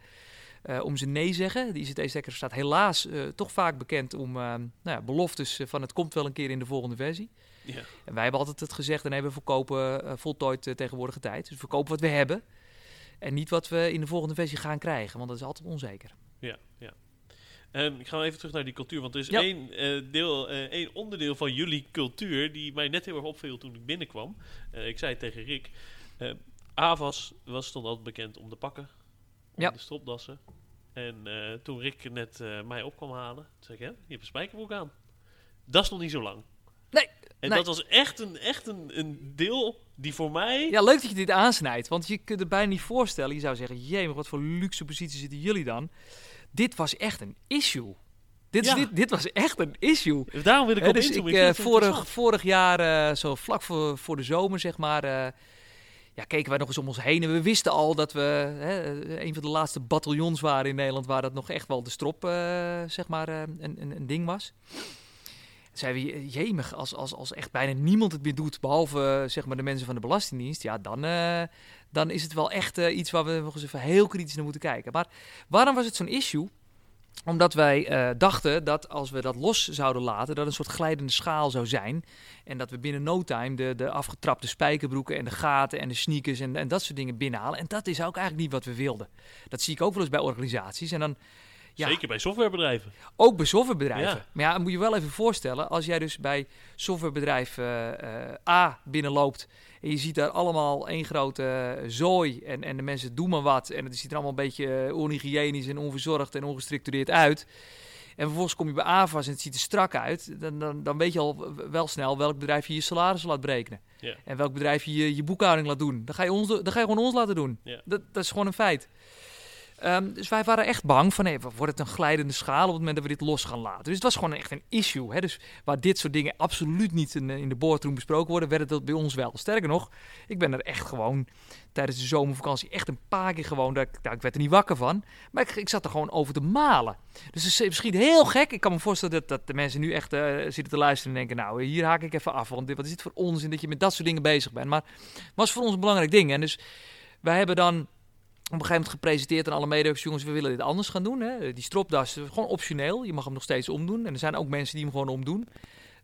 eh, om zijn nee zeggen. De ICT-sector staat helaas eh, toch vaak bekend om eh, nou ja, beloftes van het komt wel een keer in de volgende versie. Ja. En wij hebben altijd het gezegd, en we verkopen voltooid tegenwoordige tijd. Dus we verkopen wat we hebben en niet wat we in de volgende versie gaan krijgen, want dat is altijd onzeker. Ja, ja. Ehm, ik ga even terug naar die cultuur, want er is Ja. één, deel, één onderdeel van jullie cultuur die mij net heel erg opviel toen ik binnenkwam. Ik zei het tegen Rick, Avas was stond altijd bekend om de pakken, Ja. de stropdassen. En eh, toen Rick net eh, mij op kwam halen, toen zei ik, hè, je hebt een spijkerbroek aan. Dat is nog niet zo lang. Nee, En nee. dat was echt, een, echt een, een deel die voor mij... Ja, leuk dat je dit aansnijdt. Want je kunt het bijna niet voorstellen. Je zou zeggen, jee, maar wat voor luxe positie zitten jullie dan? Dit was echt een issue. Dit, is, dit, dit was echt een issue. Daarom wil ik op dus ik, Ik eh, vorig, vorig jaar, zo vlak voor, voor de zomer, zeg maar, ja, keken wij nog eens om ons heen. En we wisten al dat we hè, een van de laatste bataljons waren in Nederland, waar dat nog echt wel de strop, eh, zeg maar, eh, een, een, een ding was. Zeiden we, jemig, als, als, als echt bijna niemand het meer doet, behalve eh, zeg maar de mensen van de Belastingdienst, ja, dan, eh, dan is het wel echt iets waar we nog eens even heel kritisch naar moeten kijken. Maar waarom was het zo'n issue? Omdat wij eh, dachten dat als we dat los zouden laten, dat een soort glijdende schaal zou zijn. En dat we binnen no time de, de afgetrapte spijkerbroeken en de gaten en de sneakers en, en dat soort dingen binnenhalen. En dat is ook eigenlijk niet wat we wilden. Dat zie ik ook wel eens bij organisaties. En dan, ja, Zeker bij softwarebedrijven. ook bij softwarebedrijven. Ja. Maar ja, moet je wel even voorstellen, als jij dus bij softwarebedrijf eh, eh, A binnenloopt en je ziet daar allemaal één grote eh, zooi en, en de mensen doen maar wat en het ziet er allemaal een beetje eh, onhygiënisch en onverzorgd en ongestructureerd uit. En vervolgens kom je bij AVAS en het ziet er strak uit. Dan, dan, dan weet je al wel snel welk bedrijf je je salaris laat berekenen. En welk bedrijf je je, je boekhouding laat doen. Dan ga je, ons, dan ga je gewoon ons laten doen. Dat, dat is gewoon een feit. Ehm, dus wij waren echt bang van, nee, wordt het een glijdende schaal op het moment dat we dit los gaan laten. Dus het was gewoon echt een issue. Hè? Dus waar dit soort dingen absoluut niet in, in de boardroom besproken worden, werd het bij ons wel. Sterker nog, ik ben er echt gewoon tijdens de zomervakantie echt een paar keer gewoon, dat ik, nou, ik werd er niet wakker van, maar ik, ik zat er gewoon over te malen. Dus het is misschien heel gek. Ik kan me voorstellen dat, dat de mensen nu echt eh, zitten te luisteren en denken, nou, hier haak ik even af, want dit, wat is dit voor onzin dat je met dat soort dingen bezig bent. Maar het was voor ons een belangrijk ding. En dus wij hebben dan op een gegeven moment gepresenteerd aan alle medewerkers, jongens, we willen dit anders gaan doen. Hè? Die stropdas is gewoon optioneel. Je mag hem nog steeds omdoen. En er zijn ook mensen die hem gewoon omdoen.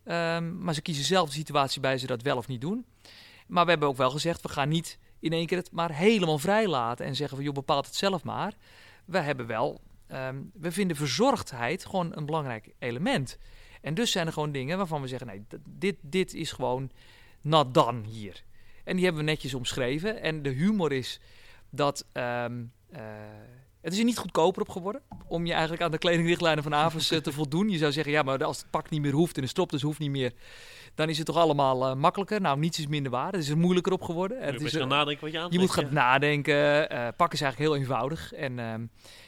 Ehm, maar ze kiezen zelf de situatie bij ze dat wel of niet doen. Maar we hebben ook wel gezegd, we gaan niet in één keer het maar helemaal vrij laten en zeggen van, joh, bepaalt het zelf maar. We hebben wel, ehm, we vinden verzorgdheid gewoon een belangrijk element. En dus zijn er gewoon dingen waarvan we zeggen, nee, dit, dit is gewoon not done hier. En die hebben we netjes omschreven. En de humor is dat ehm, eh, het is er niet goedkoper op geworden om je eigenlijk aan de kledingrichtlijnen van Avers eh, te voldoen. Je zou zeggen, ja, maar als het pak niet meer hoeft en de stropdas hoeft niet meer, dan is het toch allemaal eh, makkelijker. Nou, niets is minder waar. Het is er moeilijker op geworden. Je Het moet is best gaan nadenken wat je je aantrekt. moet gaan ja. nadenken. Eh pak is eigenlijk heel eenvoudig. En ehm,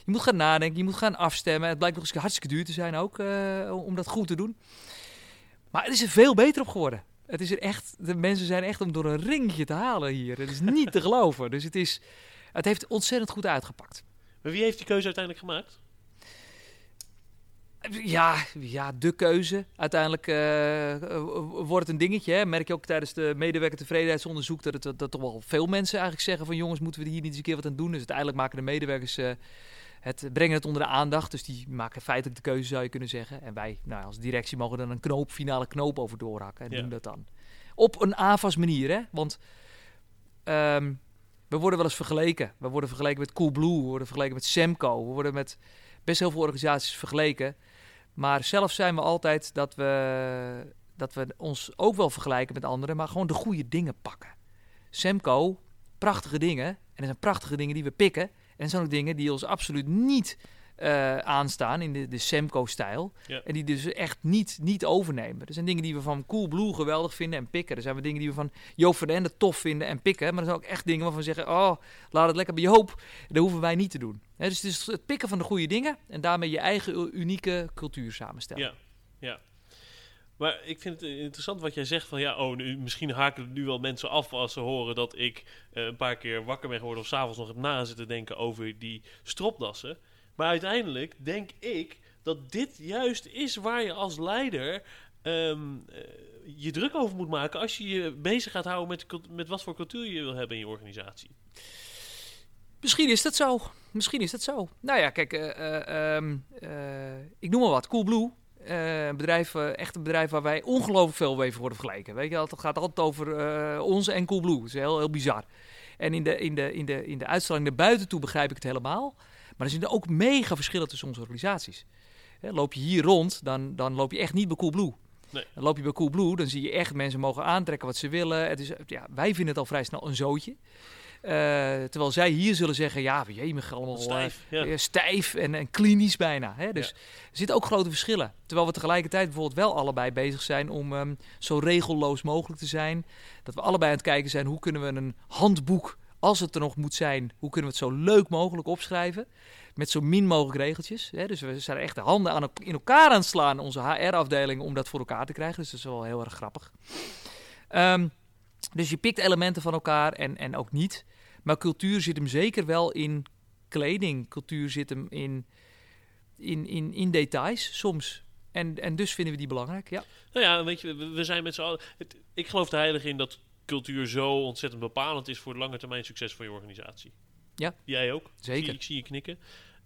je moet gaan nadenken, je moet gaan afstemmen. Het blijkt nog eens hartstikke duur te zijn ook om dat goed te doen. Maar het is er veel beter op geworden. Het is er echt, de mensen zijn echt om door een ringetje te halen hier. Het is niet te geloven. Dus het, is, het heeft ontzettend goed uitgepakt. Maar wie heeft die keuze uiteindelijk gemaakt? Ja, ja de keuze. Uiteindelijk eh, wordt het een dingetje. Hè. Merk je ook tijdens de medewerker-tevredenheidsonderzoek dat, het, dat, toch wel veel mensen eigenlijk zeggen van jongens, moeten we hier niet eens een keer wat aan doen? Dus uiteindelijk maken de medewerkers eh, het, brengen het onder de aandacht. Dus die maken feitelijk de keuze, zou je kunnen zeggen. En wij nou, als directie mogen dan een knoop, finale knoop over doorhakken en Ja. doen dat dan. Op een AVAS manier, hè? Want ehm, we worden wel eens vergeleken. We worden vergeleken met Coolblue, we worden vergeleken met Semco, we worden met best heel veel organisaties vergeleken. Maar zelf zijn we altijd dat we, dat we ons ook wel vergelijken met anderen, maar gewoon de goede dingen pakken. Semco, prachtige dingen. En er zijn prachtige dingen die we pikken. En er zijn ook dingen die ons absoluut niet eh, aanstaan in de, de Semco-stijl. Ja. En die dus echt niet, niet overnemen. Er zijn dingen die we van Coolblue geweldig vinden en pikken. Er zijn we dingen die we van Joop van den Ende tof vinden en pikken. Maar er zijn ook echt dingen waarvan we zeggen... oh, laat het lekker bij Joop. Dat hoeven wij niet te doen. Dus het is het pikken van de goede dingen... en daarmee je eigen unieke cultuur samenstellen. Ja, ja. Maar ik vind het interessant wat jij zegt van ja, oh, nu, misschien haken er nu wel mensen af als ze horen dat ik eh, een paar keer wakker ben geworden of s'avonds nog heb na zitten denken over die stropdassen. Maar uiteindelijk denk ik dat dit juist is waar je als leider ehm, eh, je druk over moet maken als je je bezig gaat houden met, met wat voor cultuur je wil hebben in je organisatie. Misschien is dat zo. Misschien is dat zo. Nou ja, kijk, eh, eh, ehm, eh, ik noem maar wat. Coolblue. Een bedrijf, echt een bedrijf waar wij ongelooflijk veel mee worden vergeleken. Weet je, het gaat altijd over eh, ons en Coolblue. Dat is heel, heel bizar. En in de, in, de, in, de, in de uitstraling naar buiten toe begrijp ik het helemaal. Maar er zitten ook mega verschillen tussen onze organisaties. Loop je hier rond, dan, dan loop je echt niet bij Coolblue. Nee. Dan loop je bij Coolblue, dan zie je echt mensen mogen aantrekken wat ze willen. Het is, ja, wij vinden het al vrij snel een zootje. Eh, terwijl zij hier zullen zeggen, ja, jemig, allemaal eh, Stijf. Ja. eh, stijf en, en klinisch bijna. Hè? Dus Ja. er zitten ook grote verschillen. Terwijl we tegelijkertijd bijvoorbeeld wel allebei bezig zijn om ehm, zo regelloos mogelijk te zijn. Dat we allebei aan het kijken zijn hoe kunnen we een handboek, als het er nog moet zijn, hoe kunnen we het zo leuk mogelijk opschrijven. Met zo min mogelijk regeltjes. Hè? Dus we zijn echt de handen aan, in elkaar aan het slaan, onze HR-afdeling, om dat voor elkaar te krijgen. Dus dat is wel heel erg grappig. Ehm, dus je pikt elementen van elkaar en, en ook niet. Maar cultuur zit hem zeker wel in kleding. Cultuur zit hem in, in, in, in details soms. En, en dus vinden we die belangrijk, ja. Nou ja, weet je, we, zijn met z'n allen... ik geloof er heilig in dat cultuur zo ontzettend bepalend is voor het lange termijn succes van je organisatie. Ja. Jij ook? Zeker. Zie- ik zie je knikken.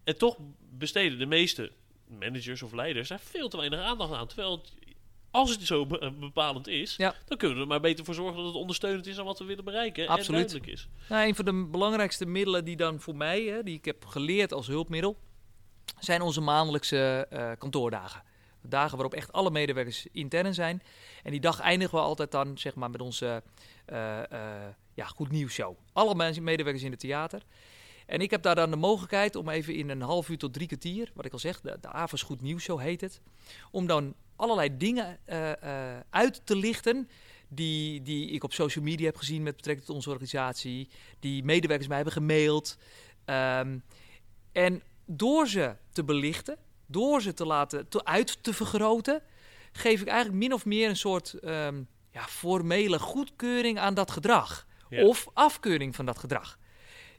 En toch besteden de meeste managers of leiders daar veel te weinig aandacht aan. Terwijl het- als het zo be- bepalend is, Ja. dan kunnen we er maar beter voor zorgen dat het ondersteunend is aan wat we willen bereiken. En Absoluut. duidelijk is. Nou, een van de belangrijkste middelen die dan voor mij, hè, die ik heb geleerd als hulpmiddel, zijn onze maandelijkse eh, kantoordagen. Dagen waarop echt alle medewerkers intern zijn. En die dag eindigen we altijd dan zeg maar, met onze eh, eh, ja, goed nieuws show. Alle medewerkers in het theater. En ik heb daar dan de mogelijkheid om even in een half uur tot drie kwartier, wat ik al zeg, de, de Goed Nieuws Show heet het, om dan allerlei dingen eh, uit te lichten die, die ik op social media heb gezien met betrekking tot onze organisatie, die medewerkers mij hebben gemaild. Ehm, en door ze te belichten, door ze te laten te, uit te vergroten, geef ik eigenlijk min of meer een soort ehm, ja, formele goedkeuring aan dat gedrag. Ja. Of afkeuring van dat gedrag.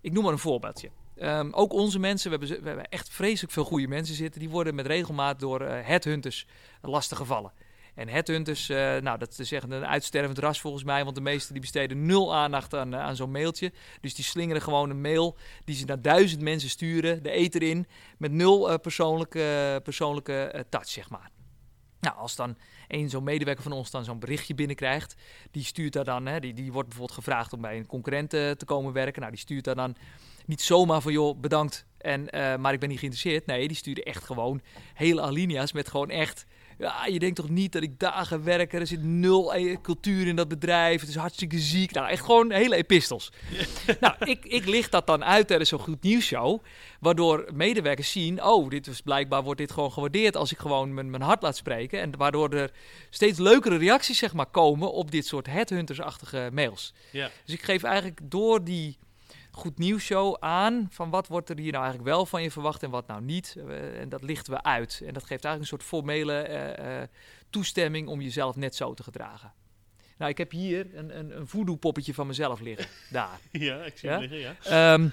Ik noem maar een voorbeeldje. Ehm, ook onze mensen, we hebben, we hebben echt vreselijk veel goede mensen zitten. Die worden met regelmaat door eh, headhunters lastig gevallen. En headhunters, eh, nou dat is echt een uitstervend ras volgens mij. Want de meesten die besteden nul aandacht aan, eh, aan zo'n mailtje. Dus die slingeren gewoon een mail die ze naar duizend mensen sturen. De eter in. Met nul eh, persoonlijke, persoonlijke touch, zeg maar. Nou, als dan een zo'n medewerker van ons dan zo'n berichtje binnenkrijgt, die stuurt daar dan, hè, die, die wordt bijvoorbeeld gevraagd om bij een concurrent te komen werken. Nou, die stuurt daar dan niet zomaar van, joh, bedankt, en, maar ik ben niet geïnteresseerd. Nee, die stuurde echt gewoon hele alinea's met gewoon echt, ja, je denkt toch niet dat ik dagen werk, er zit nul eh, cultuur in dat bedrijf, het is hartstikke ziek. Nou, echt gewoon hele epistels. nou, ik, ik licht dat dan uit tijdens zo'n goed nieuwsshow. Waardoor medewerkers zien, oh, dit is blijkbaar wordt dit gewoon gewaardeerd als ik gewoon mijn, mijn hart laat spreken. En waardoor er steeds leukere reacties zeg maar, komen op dit soort headhunters-achtige mails. Ja. Dus ik geef eigenlijk door die goed nieuwsshow aan van wat wordt er hier nou eigenlijk wel van je verwacht en wat nou niet. Eh, en dat lichten we uit. En dat geeft eigenlijk een soort formele eh, eh, toestemming om jezelf net zo te gedragen. Nou, ik heb hier een, een, een voodoo-poppetje van mezelf liggen. Daar. ja, ik zie Ja? hem liggen, ja. Ehm,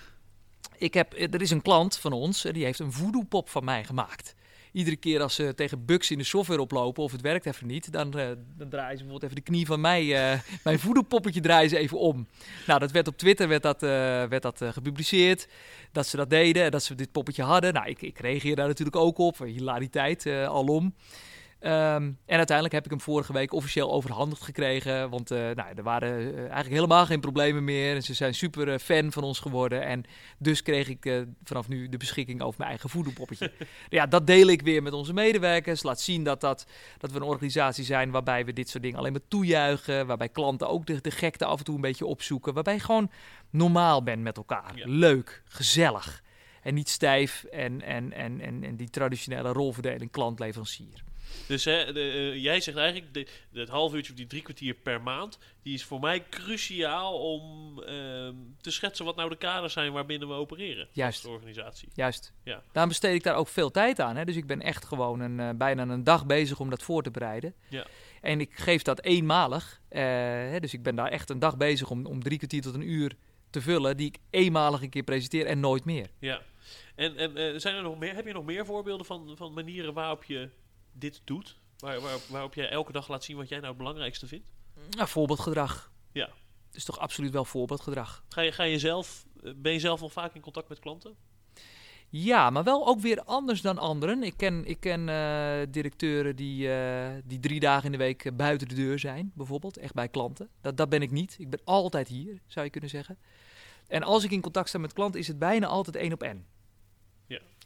ik heb, er is een klant van ons, die heeft een voodoo-pop van mij gemaakt. Iedere keer als ze tegen bugs in de software oplopen of het werkt even niet, dan, eh, dan draaien ze bijvoorbeeld even de knie van mij, eh, mijn voodoo-poppetje draaien even om. Nou, dat werd op Twitter werd dat, eh, werd dat, gepubliceerd, dat ze dat deden en dat ze dit poppetje hadden. Nou, ik, ik reageer daar natuurlijk ook op, hilariteit alom. Ehm, en uiteindelijk heb ik hem vorige week officieel overhandigd gekregen. Want eh, nou, er waren eh, eigenlijk helemaal geen problemen meer. En ze zijn super eh, fan van ons geworden. En dus kreeg ik vanaf nu de beschikking over mijn eigen voodoo-poppetje. ja, dat deel ik weer met onze medewerkers. Laat zien dat, dat, dat we een organisatie zijn waarbij we dit soort dingen alleen maar toejuichen. Waarbij klanten ook de, de gekte af en toe een beetje opzoeken. Waarbij je gewoon normaal bent met elkaar. Ja. Leuk, gezellig. En niet stijf en, en, en, en, en die traditionele rolverdeling klant-leverancier. Dus hè, de, eh, jij zegt eigenlijk, de, het half uurtje of die drie kwartier per maand, die is voor mij cruciaal om ehm, te schetsen wat nou de kaders zijn waarbinnen we opereren. Juist. Als organisatie. Juist. Ja. Daarom besteed ik daar ook veel tijd aan. Hè? Dus ik ben echt gewoon een, eh, bijna een dag bezig om dat voor te bereiden. Ja. En ik geef dat eenmalig. eh, hè? Dus ik ben daar echt een dag bezig om, om drie kwartier tot een uur te vullen. Die ik eenmalig een keer presenteer en nooit meer. Ja. En, en zijn er nog meer, heb je nog meer voorbeelden van, van manieren waarop je dit doet? Waar, waar, waarop jij elke dag laat zien wat jij nou het belangrijkste vindt? Nou, voorbeeldgedrag. Ja. Het is toch absoluut wel voorbeeldgedrag. Ga je, ga je zelf, eh, ben je zelf wel vaak in contact met klanten? Ja, maar wel ook weer anders dan anderen. Ik ken, ik ken eh, directeuren die, eh, die drie dagen in de week buiten de deur zijn, bijvoorbeeld. Echt bij klanten. Dat, dat ben ik niet. Ik ben altijd hier, zou je kunnen zeggen. En als ik in contact sta met klanten, is het bijna altijd één op één.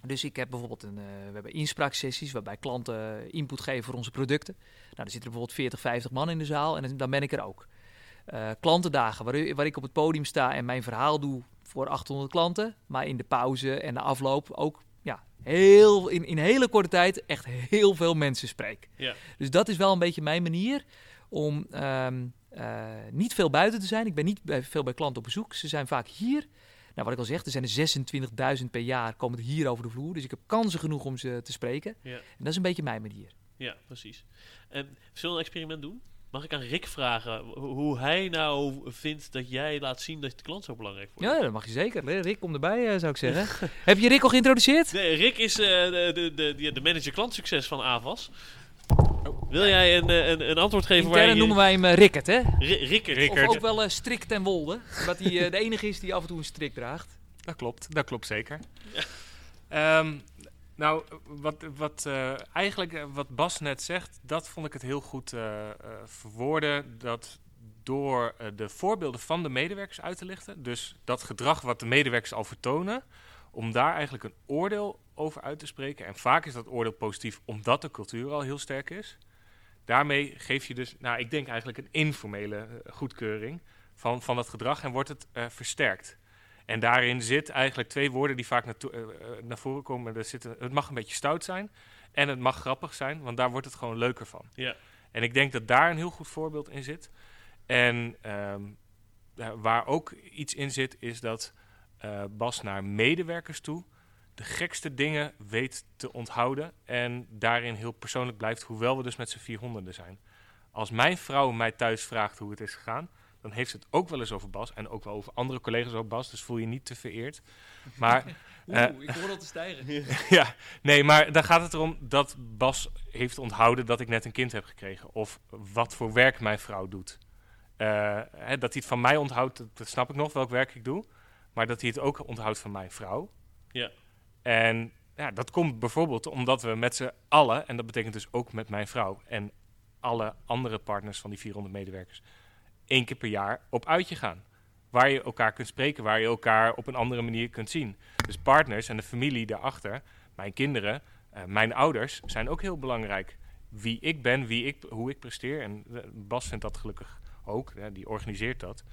Dus ik heb bijvoorbeeld een, eh, we hebben inspraaksessies waarbij klanten input geven voor onze producten. Nou, dan zitten er bijvoorbeeld 40, 50 man in de zaal en dan- ben ik er ook. Eh, klantendagen waar, waar ik op het podium sta en mijn verhaal doe voor 800 klanten. Maar in de pauze en de afloop ook ja, heel, in, in hele korte tijd echt heel veel mensen spreek. Ja. Dus dat is wel een beetje mijn manier om ehm, eh, niet veel buiten te zijn. Ik ben niet bij, veel bij klanten op bezoek. Ze zijn vaak hier. Nou, wat ik al zeg, er zijn er 26.000 per jaar komen er hier over de vloer. Dus ik heb kansen genoeg om ze te spreken. Ja. En dat is een beetje mijn manier. Ja, precies. En zullen we een experiment doen? Mag ik aan Rick vragen ho- hoe hij nou vindt dat jij laat zien dat de klant zo belangrijk wordt? Ja, dat mag je zeker. Rick, kom erbij, eh, zou ik zeggen. heb je Rick al geïntroduceerd? Nee, Rick is eh, de, de, de, de, de manager klantsucces van AVAS. Wil jij een, eh, een, een antwoord geven waar Intern je... noemen wij hem eh, Rickert, hè? Ri- Rickert. Rickert. Of ook wel eh, Strik ten Wolde. Omdat hij de enige is die af en toe een strik draagt. Dat klopt, dat klopt zeker. Ehm, nou, wat, wat eh, eigenlijk wat Bas net zegt, dat vond ik het heel goed eh, eh, verwoorden. Dat door de voorbeelden van de medewerkers uit te lichten, dus dat gedrag wat de medewerkers al vertonen, om daar eigenlijk een oordeel over uit te spreken. En vaak is dat oordeel positief omdat de cultuur al heel sterk is. Daarmee geef je dus, nou, ik denk eigenlijk een informele eh, goedkeuring van, van dat gedrag en wordt het eh, versterkt. En daarin zit eigenlijk twee woorden die vaak eh, naar voren komen. Er zitten, het mag een beetje stout zijn en het mag grappig zijn, want daar wordt het gewoon leuker van. Ja. En ik denk dat daar een heel goed voorbeeld in zit. En ehm, waar ook iets in zit, is dat eh, Bas naar medewerkers toe de gekste dingen weet te onthouden en daarin heel persoonlijk blijft, hoewel we dus met z'n vierhonderden zijn. Als mijn vrouw mij thuis vraagt hoe het is gegaan, dan heeft ze het ook wel eens over Bas en ook wel over andere collega's over Bas, dus voel je niet te vereerd. Maar Oeh, Eh, ik hoor al te stijgen. ja, nee, maar dan gaat het erom dat Bas heeft onthouden dat ik net een kind heb gekregen. Of wat voor werk mijn vrouw doet. Eh, hè, dat hij het van mij onthoudt, dat, dat snap ik nog, welk werk ik doe. Maar dat hij het ook onthoudt van mijn vrouw. Ja. En ja, dat komt bijvoorbeeld omdat we met z'n allen, en dat betekent dus ook met mijn vrouw en alle andere partners van die 400 medewerkers, één keer per jaar op uitje gaan. Waar je elkaar kunt spreken, waar je elkaar op een andere manier kunt zien. Dus partners en de familie daarachter, mijn kinderen, eh, mijn ouders, zijn ook heel belangrijk. Wie ik ben, wie ik, hoe ik presteer. En eh, Bas vindt dat gelukkig ook, hè, die organiseert dat.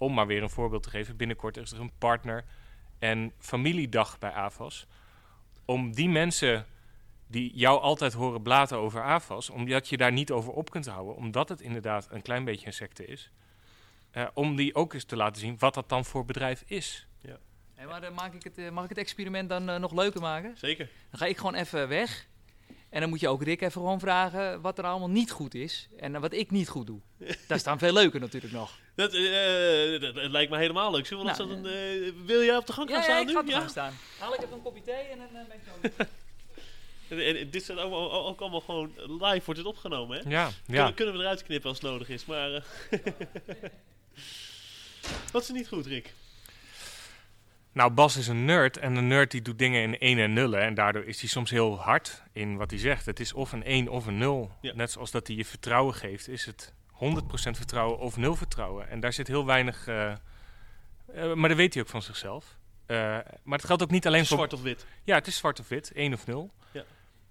Om maar weer een voorbeeld te geven, binnenkort is er een partner- en familiedag bij AFAS. Om die mensen die jou altijd horen blaten over AFAS, omdat je daar niet over op kunt houden, omdat het inderdaad een klein beetje een secte is, eh, om die ook eens te laten zien wat dat dan voor bedrijf is. Hé, maar dan maak ik het, eh, mag ik het experiment dan eh, nog leuker maken? Zeker. Dan ga ik gewoon even weg. En dan moet je ook Rick even gewoon vragen wat er allemaal niet goed is. En eh, wat ik niet goed doe. Dat is dan veel leuker natuurlijk nog. Dat, eh, dat, dat lijkt me helemaal leuk. Zullen we Nou, dan, eh, wil jij op de gang gaan Ja, staan ja, ik nu? ga er gaan staan. Haal ik even een kopje thee en dan eh, ben ik zo. En, en dit zijn allemaal, ook allemaal gewoon live wordt het opgenomen, hè? Ja, Kunnen, ja. kunnen we eruit knippen als het nodig is, maar... eh, Wat is er niet goed, Rick? Nou, Bas is een nerd en een nerd die doet dingen in 1 en nullen. En daardoor is hij soms heel hard in wat hij zegt. Het is of een 1 of een 0. Ja. Net zoals dat hij je vertrouwen geeft, is het 100% vertrouwen of 0 vertrouwen. En daar zit heel weinig... eh, eh, maar dat weet hij ook van zichzelf. Eh, maar het geldt ook niet alleen voor... Zwart of wit? Ja, het is zwart of wit, 1 of 0. Ja.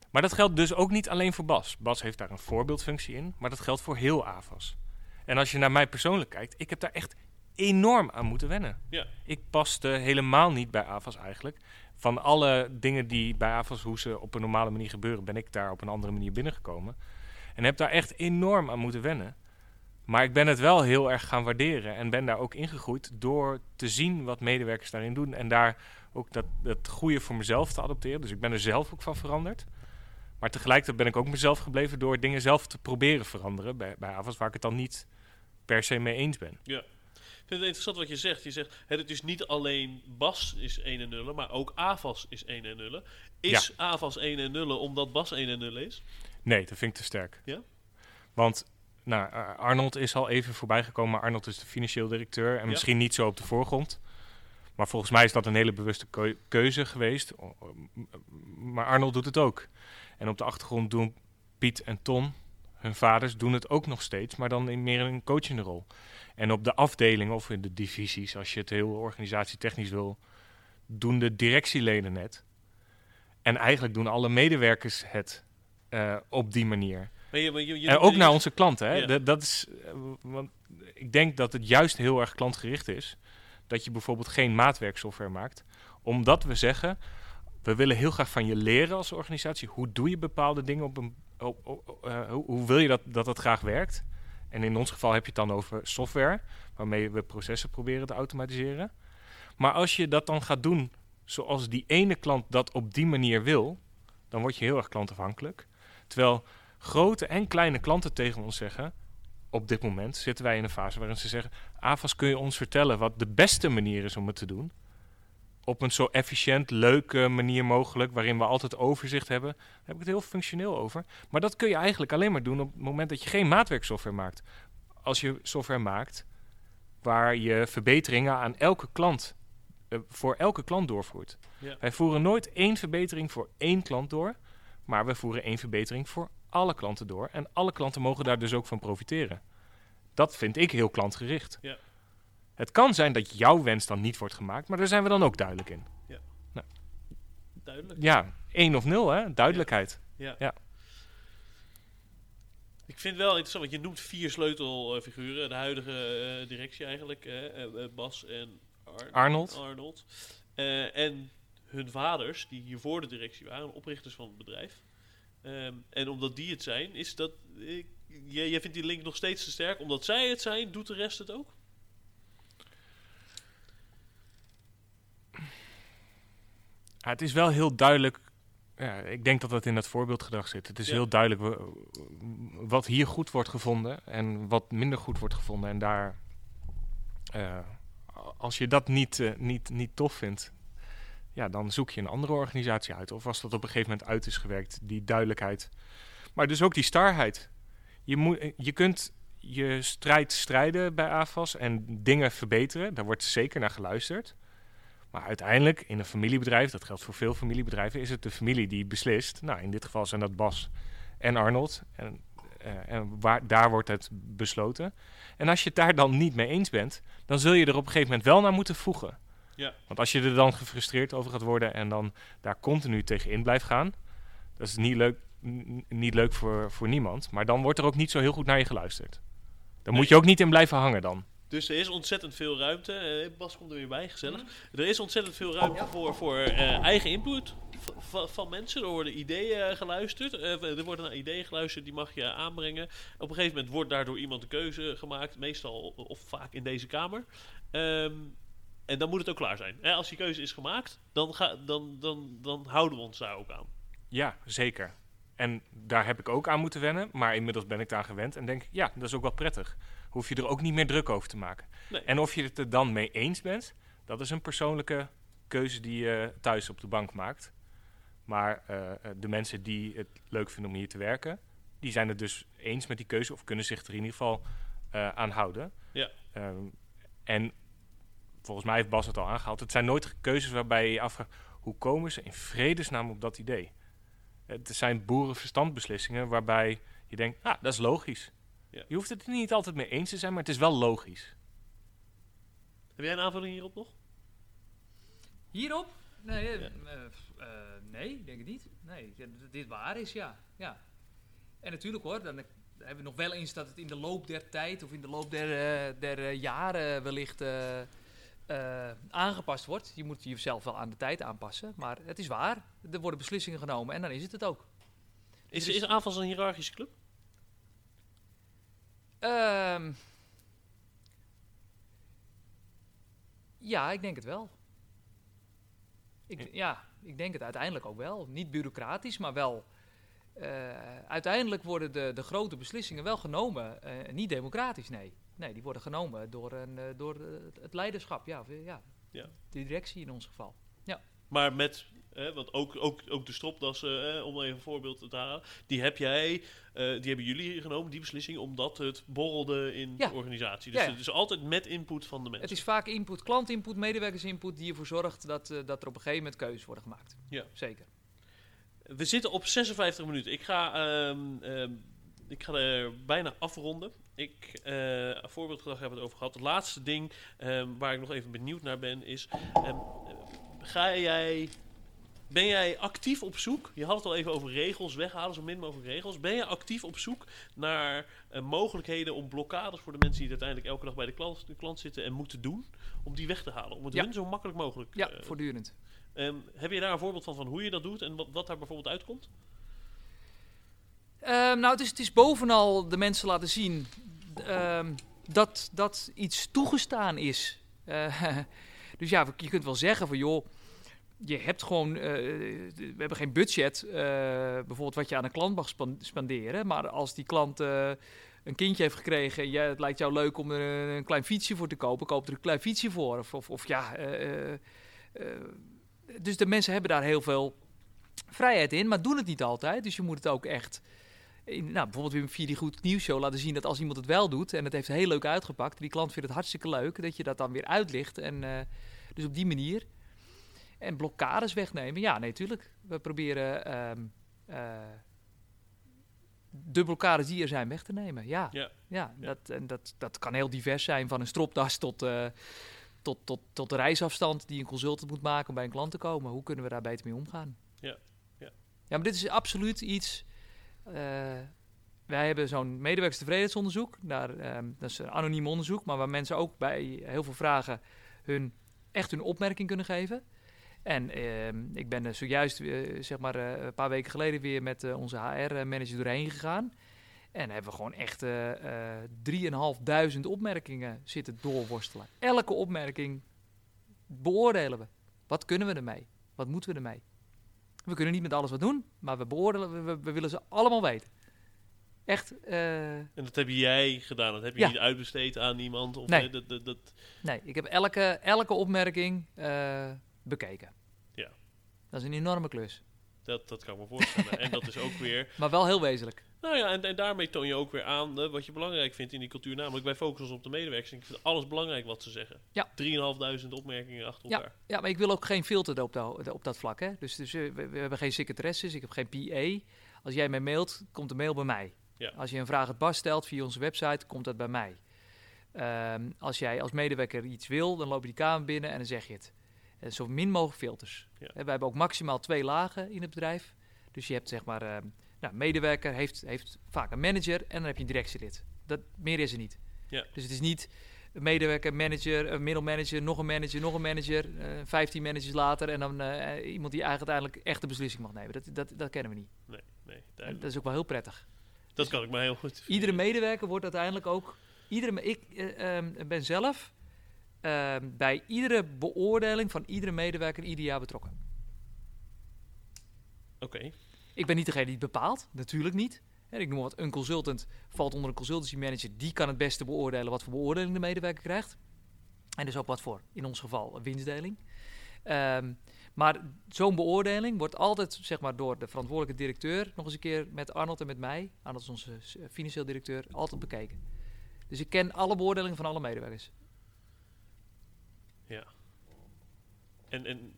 Maar dat geldt dus ook niet alleen voor Bas. Bas heeft daar een voorbeeldfunctie in, maar dat geldt voor heel AVAS. En als je naar mij persoonlijk kijkt, ik heb daar echt enorm aan moeten wennen. Ja. Ik paste helemaal niet bij AVAS eigenlijk. Van alle dingen die bij AVAS, hoe ze op een normale manier gebeuren, ben ik daar op een andere manier binnengekomen. En heb daar echt enorm aan moeten wennen. Maar ik ben het wel heel erg gaan waarderen en ben daar ook ingegroeid door te zien wat medewerkers daarin doen. En daar ook dat, dat goede voor mezelf te adopteren. Dus ik ben er zelf ook van veranderd. Maar tegelijkertijd ben ik ook mezelf gebleven door dingen zelf te proberen veranderen bij, bij AVAS, waar ik het dan niet per se mee eens ben. Ik vind het interessant wat je zegt. Je zegt, het is niet alleen Bas is 1 en 0, maar ook AVAS is 1 en 0. Is AVAS 1 en 0 omdat Bas 1 en 0 is? Nee, dat vind ik te sterk. Ja? Want nou, eh, Arnold is al even voorbijgekomen, maar Arnold is de financieel directeur en Ja. misschien niet zo op de voorgrond. Maar volgens mij is dat een hele bewuste keu- keuze geweest. Maar Arnold doet het ook. En op de achtergrond doen Piet en Ton, hun vaders, doen het ook nog steeds, maar dan in meer een coachende rol. En op de afdeling of in de divisies, als je het heel organisatietechnisch wil, doen de directieleden net. En eigenlijk doen alle medewerkers het eh, op die manier. Maar je, maar je, je En ook naar onze klanten. Hè? Ja. Dat, is, eh, want ik denk dat het juist heel erg klantgericht is. Dat je bijvoorbeeld geen maatwerksoftware maakt. Omdat we zeggen, we willen heel graag van je leren als organisatie. Hoe doe je bepaalde dingen op een... Op, op- op- eh, hoe, hoe wil je dat, dat dat graag werkt? En in ons geval heb je het dan over software. Waarmee we processen proberen te automatiseren. Maar als je dat dan gaat doen zoals die ene klant dat op die manier wil... Dan word je heel erg klantafhankelijk. Terwijl grote en kleine klanten tegen ons zeggen... op dit moment zitten wij in een fase waarin ze zeggen... AVAS, kun je ons vertellen wat de beste manier is om het te doen? Op een zo efficiënt, leuke manier mogelijk... waarin we altijd overzicht hebben. Daar heb ik het heel functioneel over. Maar dat kun je eigenlijk alleen maar doen op het moment dat je geen maatwerksoftware maakt. Als je software maakt waar je verbeteringen aan elke klant... eh, voor elke klant doorvoert. Ja. Wij voeren nooit één verbetering voor één klant door... maar we voeren één verbetering voor alle klanten door. En alle klanten mogen daar dus ook van profiteren. Dat vind ik heel klantgericht. Ja. Het kan zijn dat jouw wens dan niet wordt gemaakt, maar daar zijn we dan ook duidelijk in. Duidelijk. Ja, één of nul, hè? Duidelijkheid. Ja. Ja. Ik vind het wel interessant, want je noemt vier sleutelfiguren. De huidige eh, directie eigenlijk. eh, eh, Bas en Ar- Arnold. Arnold. En hun vaders, die hier voor de directie waren, oprichters van het bedrijf. Ehm, en omdat die het zijn, is dat... jij vindt die link nog steeds te sterk. Omdat zij het zijn, doet de rest het ook? Het is wel heel duidelijk. Ja, ik denk dat dat in dat voorbeeldgedrag zit. Het is Ja. heel duidelijk wa- wat hier goed wordt gevonden en wat minder goed wordt gevonden. En daar, eh, als je dat niet, eh, niet, niet tof vindt, ja, dan zoek je een andere organisatie uit. Of als dat op een gegeven moment uit is gewerkt, die duidelijkheid. Maar dus ook die starheid. Je, moet, je kunt je strijd strijden bij AFAS en dingen verbeteren. Daar wordt zeker naar geluisterd. Maar uiteindelijk, in een familiebedrijf, dat geldt voor veel familiebedrijven, is het de familie die beslist. Nou, in dit geval zijn dat Bas en Arnold. En, eh, en waar, daar wordt het besloten. En als je het daar dan niet mee eens bent, dan zul je er op een gegeven moment wel naar moeten voegen. Ja. Want als je er dan gefrustreerd over gaat worden en dan daar continu tegenin blijft gaan, dat is niet leuk, niet leuk voor, voor niemand. Maar dan wordt er ook niet zo heel goed naar je geluisterd. Dan moet je ook niet in blijven hangen dan. Dus er is ontzettend veel ruimte. eh, Bas komt er weer bij, gezellig. Er is ontzettend veel ruimte voor, voor eh, eigen input van mensen. Er worden ideeën eh, geluisterd. Eh, er worden naar ideeën geluisterd, die mag je aanbrengen. Op een gegeven moment wordt daardoor iemand een keuze gemaakt. Meestal of vaak in deze kamer. Ehm, en dan moet het ook klaar zijn. Hè, als die keuze is gemaakt, dan, ga, dan, dan, dan houden we ons daar ook aan. Ja, zeker. En daar heb ik ook aan moeten wennen, maar inmiddels ben ik daar gewend en denk, ja, dat is ook wel prettig. Hoef je er ook niet meer druk over te maken. Nee. En of je het er dan mee eens bent, dat is een persoonlijke keuze die je thuis op de bank maakt. Maar eh, de mensen die het leuk vinden om hier te werken, die zijn het dus eens met die keuze of kunnen zich er in ieder geval eh, aan houden. Ja. Ehm, en volgens mij heeft Bas het al aangehaald. Het zijn nooit keuzes waarbij je je afvraagt, hoe komen ze in vredesnaam op dat idee? Het zijn boerenverstandbeslissingen waarbij je denkt, ah, dat is logisch. Ja. Je hoeft het er niet altijd mee eens te zijn, maar het is wel logisch. Heb jij een aanvulling hierop nog? Hierop? Nee, eh, Ja. eh, nee, ik denk het niet. Nee, dat dit waar is, ja. ja. En natuurlijk hoor, dan hebben we nog wel eens dat het in de loop der tijd of in de loop der, eh, der jaren wellicht eh, eh, aangepast wordt. Je moet jezelf wel aan de tijd aanpassen, maar het is waar. Er worden beslissingen genomen en dan is het het ook. Is, Dus- is AFAS een hiërarchische club? Ehm, ja, ik denk het wel. Ik, ja, ik denk het uiteindelijk ook wel. Niet bureaucratisch, maar wel. eh, uiteindelijk worden de, de grote beslissingen wel genomen. eh, niet democratisch, nee. Nee, die worden genomen door, een, eh, door het leiderschap. Ja, ja, Ja. de directie in ons geval. Maar met, eh, want ook, ook, ook de stropdassen, eh, om even een voorbeeld te halen, die heb jij, eh, die hebben jullie genomen, die beslissing, omdat het borrelde in Ja. de organisatie. Dus Ja, ja. het is altijd met input van de mensen. Het is vaak input, klantinput, medewerkersinput die ervoor zorgt dat, eh, dat er op een gegeven moment keuzes worden gemaakt. Ja. Zeker. We zitten op 56 minuten. Ik ga, ehm, ehm, ik ga er bijna afronden. Ik, eh voorbeeldgedrag hebben we het over gehad. Het laatste ding ehm, waar ik nog even benieuwd naar ben is... ga jij Ben jij actief op zoek? Je had het al even over regels weghalen, zo min mogelijk regels. Ben je actief op zoek naar eh, mogelijkheden om blokkades voor de mensen die uiteindelijk elke dag bij de klant, de klant zitten en moeten doen, om die weg te halen? Om het Ja. hun zo makkelijk mogelijk. Ja, eh, voortdurend. ehm, heb je daar een voorbeeld van, van hoe je dat doet en wat, wat daar bijvoorbeeld uitkomt? Ehm, nou, het is, het is bovenal de mensen laten zien ehm, dat, dat iets toegestaan is. Eh, dus ja, je kunt wel zeggen van joh, je hebt gewoon, eh, we hebben geen budget, eh, bijvoorbeeld wat je aan een klant mag spenderen. Maar als die klant eh, een kindje heeft gekregen en jij, het lijkt jou leuk om er een, klein fietsje voor te kopen, koop er een klein fietsje voor. Of, of, ja, dus de mensen hebben daar heel veel vrijheid in, maar doen het niet altijd. Dus je moet het ook echt nou, bijvoorbeeld weer via die Goed Nieuws Show laten zien dat als iemand het wel doet en het heeft heel leuk uitgepakt, die klant vindt het hartstikke leuk, dat je dat dan weer uitlicht. En dus op die manier. En blokkades wegnemen, ja, nee, tuurlijk. We proberen ehm, eh, de blokkades die er zijn weg te nemen. Ja, Ja. ja, Ja. Dat, en dat, dat kan heel divers zijn, van een stropdas tot, eh, tot, tot, tot de reisafstand die een consultant moet maken om bij een klant te komen. Hoe kunnen we daar beter mee omgaan? Ja, ja. ja maar dit is absoluut iets. eh, wij hebben zo'n medewerkerstevredenheidsonderzoek. Daar, ehm, dat is een anoniem onderzoek, maar waar mensen ook bij heel veel vragen hun, echt hun opmerking kunnen geven. En ehm, ik ben er zojuist, eh, zeg maar, eh, een paar weken geleden weer met eh, onze HR-manager doorheen gegaan. En hebben we gewoon echt eh eh 3.500 opmerkingen zitten doorworstelen. Elke opmerking beoordelen we. Wat kunnen we ermee? Wat moeten we ermee? We kunnen niet met alles wat doen, maar we beoordelen, we, we- willen ze allemaal weten. Echt, eh, En dat heb jij gedaan, dat heb je Ja. niet uitbesteed aan iemand? Of, Nee. eh, dat, dat, dat, nee, ik heb elke, elke opmerking eh, bekeken. Ja. Dat is een enorme klus, dat, dat kan ik me voorstellen. en dat is ook weer maar wel heel wezenlijk. Nou ja, en, en daarmee toon je ook weer aan eh, wat je belangrijk vindt in die cultuur. Namelijk, wij focussen ons op de medewerkers. En ik vind alles belangrijk wat ze zeggen. Ja. 3.500 opmerkingen achter elkaar. Ja, maar ik wil ook geen filter op, dat- op dat vlak. Hè? Dus, dus eh, we, we hebben geen secretaresses, ik heb geen PA. Als jij mij mailt, komt de mail bij mij. Ja. Als je een vraag het Bas stelt via onze website, komt dat bij mij. Ehm, als jij als medewerker iets wil, dan loop je die kamer binnen en dan zeg je het. En zo min mogelijk filters. Ja. Hè, wij hebben ook maximaal twee lagen in het bedrijf. Dus je hebt zeg maar, ehm, nou, medewerker heeft, heeft vaak een manager en dan heb je een directielid. Dat, meer is er niet. Ja. Dus het is niet een medewerker, manager, een middelmanager, nog een manager, nog een manager, eh 15 managers later en dan eh, iemand die eigenlijk uiteindelijk echt de beslissing mag nemen. Dat, dat, dat kennen we niet. Nee, nee, duidelijk. dat is ook wel heel prettig. Dat kan ik me heel goed Iedere medewerker wordt uiteindelijk ook. Iedere, ik eh, ehm, ben zelf ehm, bij iedere beoordeling van iedere medewerker ieder jaar betrokken. Oké, Ik ben niet degene die het bepaalt, natuurlijk niet. En ik noem wat, een consultant valt onder een consultancy manager. Die kan het beste beoordelen wat voor beoordeling de medewerker krijgt. En dus ook wat voor, in ons geval, een winstdeling. Ehm, maar zo'n beoordeling wordt altijd zeg maar, door de verantwoordelijke directeur, nog eens een keer met Arnold en met mij, Arnold is onze financieel directeur, altijd bekeken. Dus ik ken alle beoordelingen van alle medewerkers. Ja. En, en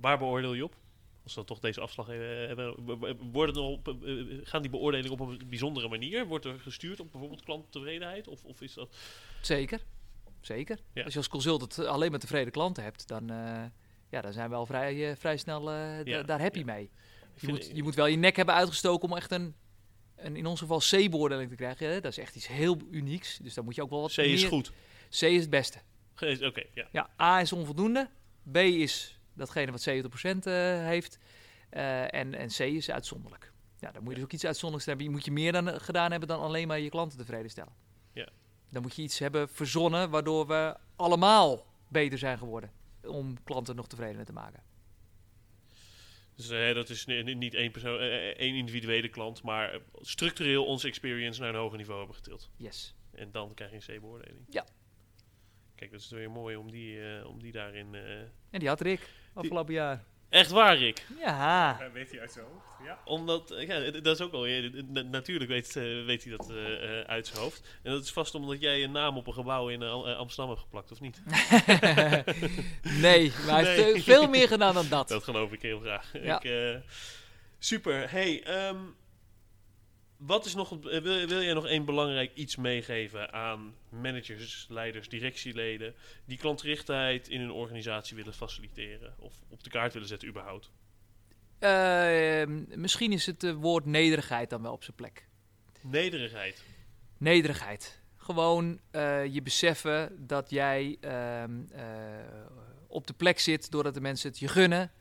waar beoordeel je op? Als we dan toch deze afslag eh, hebben, worden op, eh, eh, gaan die beoordelingen op een bijzondere manier? Wordt er gestuurd op bijvoorbeeld klanttevredenheid? Of, of is dat... Zeker, zeker. Ja. Als je als consultant alleen maar tevreden klanten hebt, dan, ja, dan zijn we al vrij, vrij snel Ja, daar happy ja. mee. Je moet, je moet wel je nek hebben uitgestoken om echt een, een in ons geval C-beoordeling te krijgen. Hè? Dat is echt iets heel unieks. Dus dan moet je ook wel wat C is meer- goed. C is het beste. Oké, ja. Ja, A is onvoldoende. B is datgene wat 70% eh, heeft. Eh, en, en C is uitzonderlijk. Ja, dan moet je dus ook iets uitzonderlijks hebben. Je moet je meer dan, eh, gedaan hebben dan alleen maar je klanten tevreden stellen. Ja. Dan moet je iets hebben verzonnen waardoor we allemaal beter zijn geworden. Om klanten nog tevredener te maken. Dus eh, dat is ni- ni- niet één, persoon, één individuele klant, maar structureel onze experience naar een hoger niveau hebben getild. Yes. En dan krijg je een C-beoordeling. Ja. Kijk, dat is weer mooi om die, eh, om die daarin... eh, En die had Rick afgelopen jaar. Echt waar, Rick. Ja. Eh, weet hij uit zijn hoofd? Ja. Omdat, eh, ja, dat is ook al... ja, na- natuurlijk weet, weet hij dat eh, eh, uit zijn hoofd. En dat is vast omdat jij een naam op een gebouw in Am- Amsterdam hebt geplakt, of niet? nee, maar hij heeft Nee. veel meer gedaan dan dat. Dat geloof ik heel graag. Ja. Ik, eh, super. Hey, ehm, wat is nog, eh, wil, wil jij nog één belangrijk iets meegeven aan managers, leiders, directieleden die klantgerichtheid in hun organisatie willen faciliteren of op de kaart willen zetten überhaupt? Eh, misschien is het eh, woord nederigheid dan wel op zijn plek. Nederigheid. Nederigheid. Gewoon eh, je beseffen dat jij ehm, eh, op de plek zit doordat de mensen het je gunnen.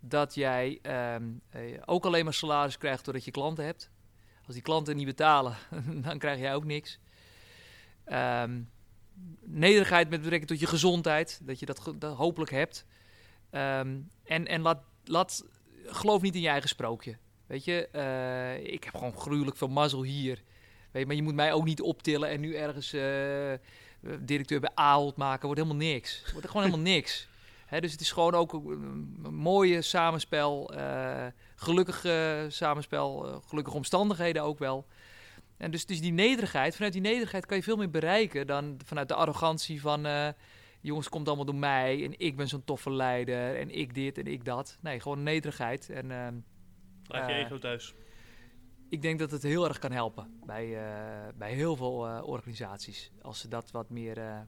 Dat jij ehm, eh, ook alleen maar salaris krijgt doordat je klanten hebt. Als die klanten niet betalen, dan krijg jij ook niks. Ehm, nederigheid met betrekking tot je gezondheid. Dat je dat, hopelijk hebt. Ehm, en en laat, laat, geloof niet in je eigen sprookje. Weet je, eh, ik heb gewoon gruwelijk veel mazzel hier. Weet je, maar je moet mij ook niet optillen en nu ergens eh, directeur bij Ahold maken. Wordt helemaal niks. Wordt gewoon helemaal niks. Dus het is gewoon ook een, een mooie samenspel. eh, gelukkig samenspel. eh, gelukkige omstandigheden ook wel. En dus, dus die nederigheid, vanuit die nederigheid kan je veel meer bereiken dan vanuit de arrogantie van... eh, jongens, komt allemaal door mij en ik ben zo'n toffe leider en ik dit en ik dat. Nee, gewoon nederigheid. En ehm, Laat je ego thuis. ik denk dat het heel erg kan helpen bij, bij heel veel organisaties. Als ze dat wat meer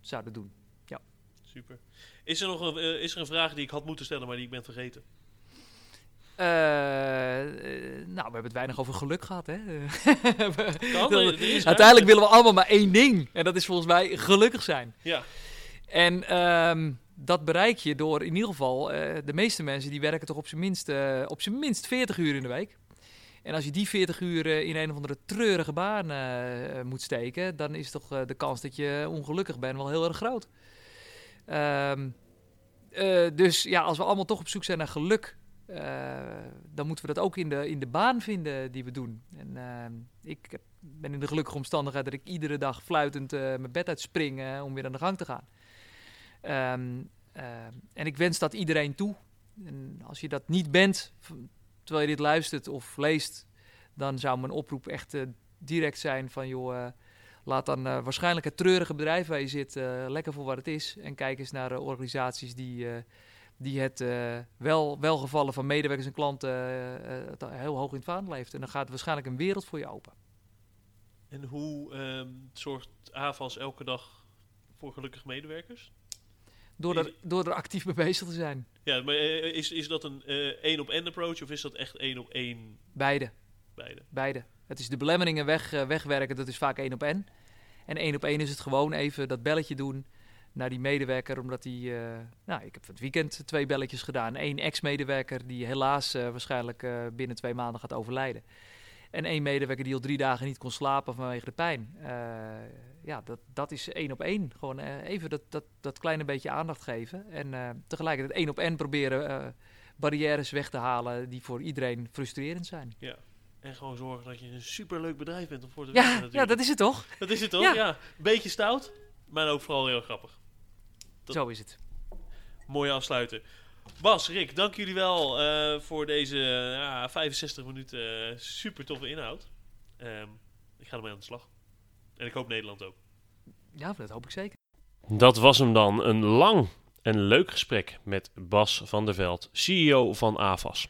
zouden doen. Super. Is er nog een, eh, is er een vraag die ik had moeten stellen, maar die ik ben vergeten? Eh, eh, nou, we hebben het weinig over geluk gehad, hè? Kan. Uiteindelijk willen we allemaal maar één ding. En dat is volgens mij gelukkig zijn. Ja. En ehm, dat bereik je door in ieder geval... de meeste mensen die werken toch op zijn minst, eh, op zijn minst 40 uur in de week. En als je die 40 uur in een of andere treurige baan moet steken... dan is toch de kans dat je ongelukkig bent wel heel erg groot. Ehm, eh, dus ja, als we allemaal toch op zoek zijn naar geluk... eh, dan moeten we dat ook in de, in de baan vinden die we doen. En ehm, ik heb- ben in de gelukkige omstandigheid dat ik iedere dag fluitend eh, mijn bed uitspring om weer aan de gang te gaan. Ehm, en ik wens dat iedereen toe. En als je dat niet bent, terwijl je dit luistert of leest, dan zou mijn oproep echt direct zijn van joh, laat dan eh, waarschijnlijk het treurige bedrijf waar je zit eh, lekker voor wat het is. En kijk eens naar de organisaties die, eh, die het eh, wel, welgevallen van medewerkers en klanten eh, eh, heel hoog in het vaandel heeft. En dan gaat waarschijnlijk een wereld voor je open. En hoe ehm, zorgt AVAS elke dag voor gelukkige medewerkers? Door er, door er actief mee bezig te zijn. Ja, maar eh, is, is dat een eh, één op één approach of is dat echt één op één Beide. Beide? Beide. Het is de belemmeringen weg, eh, wegwerken, dat is vaak één op één. En één op één is het gewoon even dat belletje doen naar die medewerker, omdat die... eh, nou, ik heb het weekend twee belletjes gedaan. Eén ex-medewerker die helaas eh, waarschijnlijk binnen twee maanden gaat overlijden. En één medewerker die al drie dagen niet kon slapen vanwege de pijn. Ja, dat, dat is één op één. Gewoon even dat, dat, dat kleine beetje aandacht geven. En tegelijkertijd één op één proberen barrières weg te halen die voor iedereen frustrerend zijn. En gewoon zorgen dat je een superleuk bedrijf bent om voor te werken Ja, natuurlijk. ja, dat is het toch? Dat is het toch? Ja. Ja. Beetje stout, maar ook vooral heel grappig. Dat- Zo is het. Mooie afsluiten. Bas, Rick, dank jullie wel eh, voor deze eh, ja, 65 minuten eh, super toffe inhoud. Ehm, ik ga ermee aan de slag. En ik hoop Nederland ook. Ja, dat hoop ik zeker. Dat was hem dan. Een lang en leuk gesprek met Bas van der Veld, CEO van AVAS.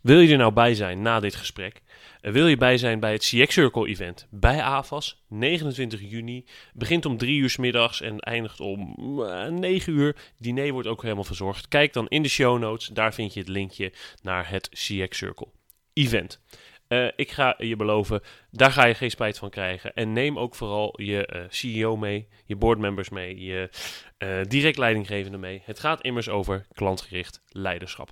Wil je er nou bij zijn na dit gesprek? Eh, Wil je bij zijn bij het CX Circle event bij AVAS, 29 juni. Begint om 3 uur 's middags en eindigt om eh, 9 uur. Diner wordt ook helemaal verzorgd. Kijk dan in de show notes, daar vind je het linkje naar het CX Circle event. Eh, ik ga je beloven, daar ga je geen spijt van krijgen. En neem ook vooral je eh, CEO mee, je boardmembers mee, je eh, direct leidinggevende mee. Het gaat immers over klantgericht leiderschap.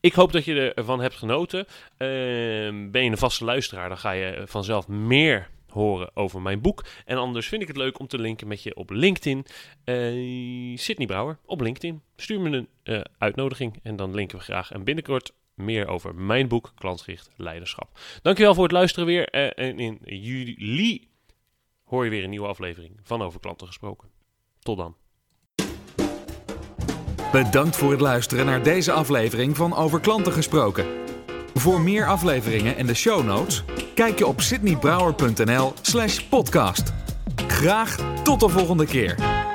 Ik hoop dat je ervan hebt genoten. Ehm, ben je een vaste luisteraar, dan ga je vanzelf meer horen over mijn boek. En anders vind ik het leuk om te linken met je op LinkedIn. Sydney Brouwer op LinkedIn. Stuur me een uitnodiging en dan linken we graag. En binnenkort meer over mijn boek Klantgericht Leiderschap. Dankjewel voor het luisteren weer. Eh, en in juli hoor je weer een nieuwe aflevering van Over Klanten Gesproken. Tot dan. Bedankt voor het luisteren naar deze aflevering van Over Klanten Gesproken. Voor meer afleveringen en de show notes, kijk je op sydneybrouwer.nl slash podcast. Graag tot de volgende keer.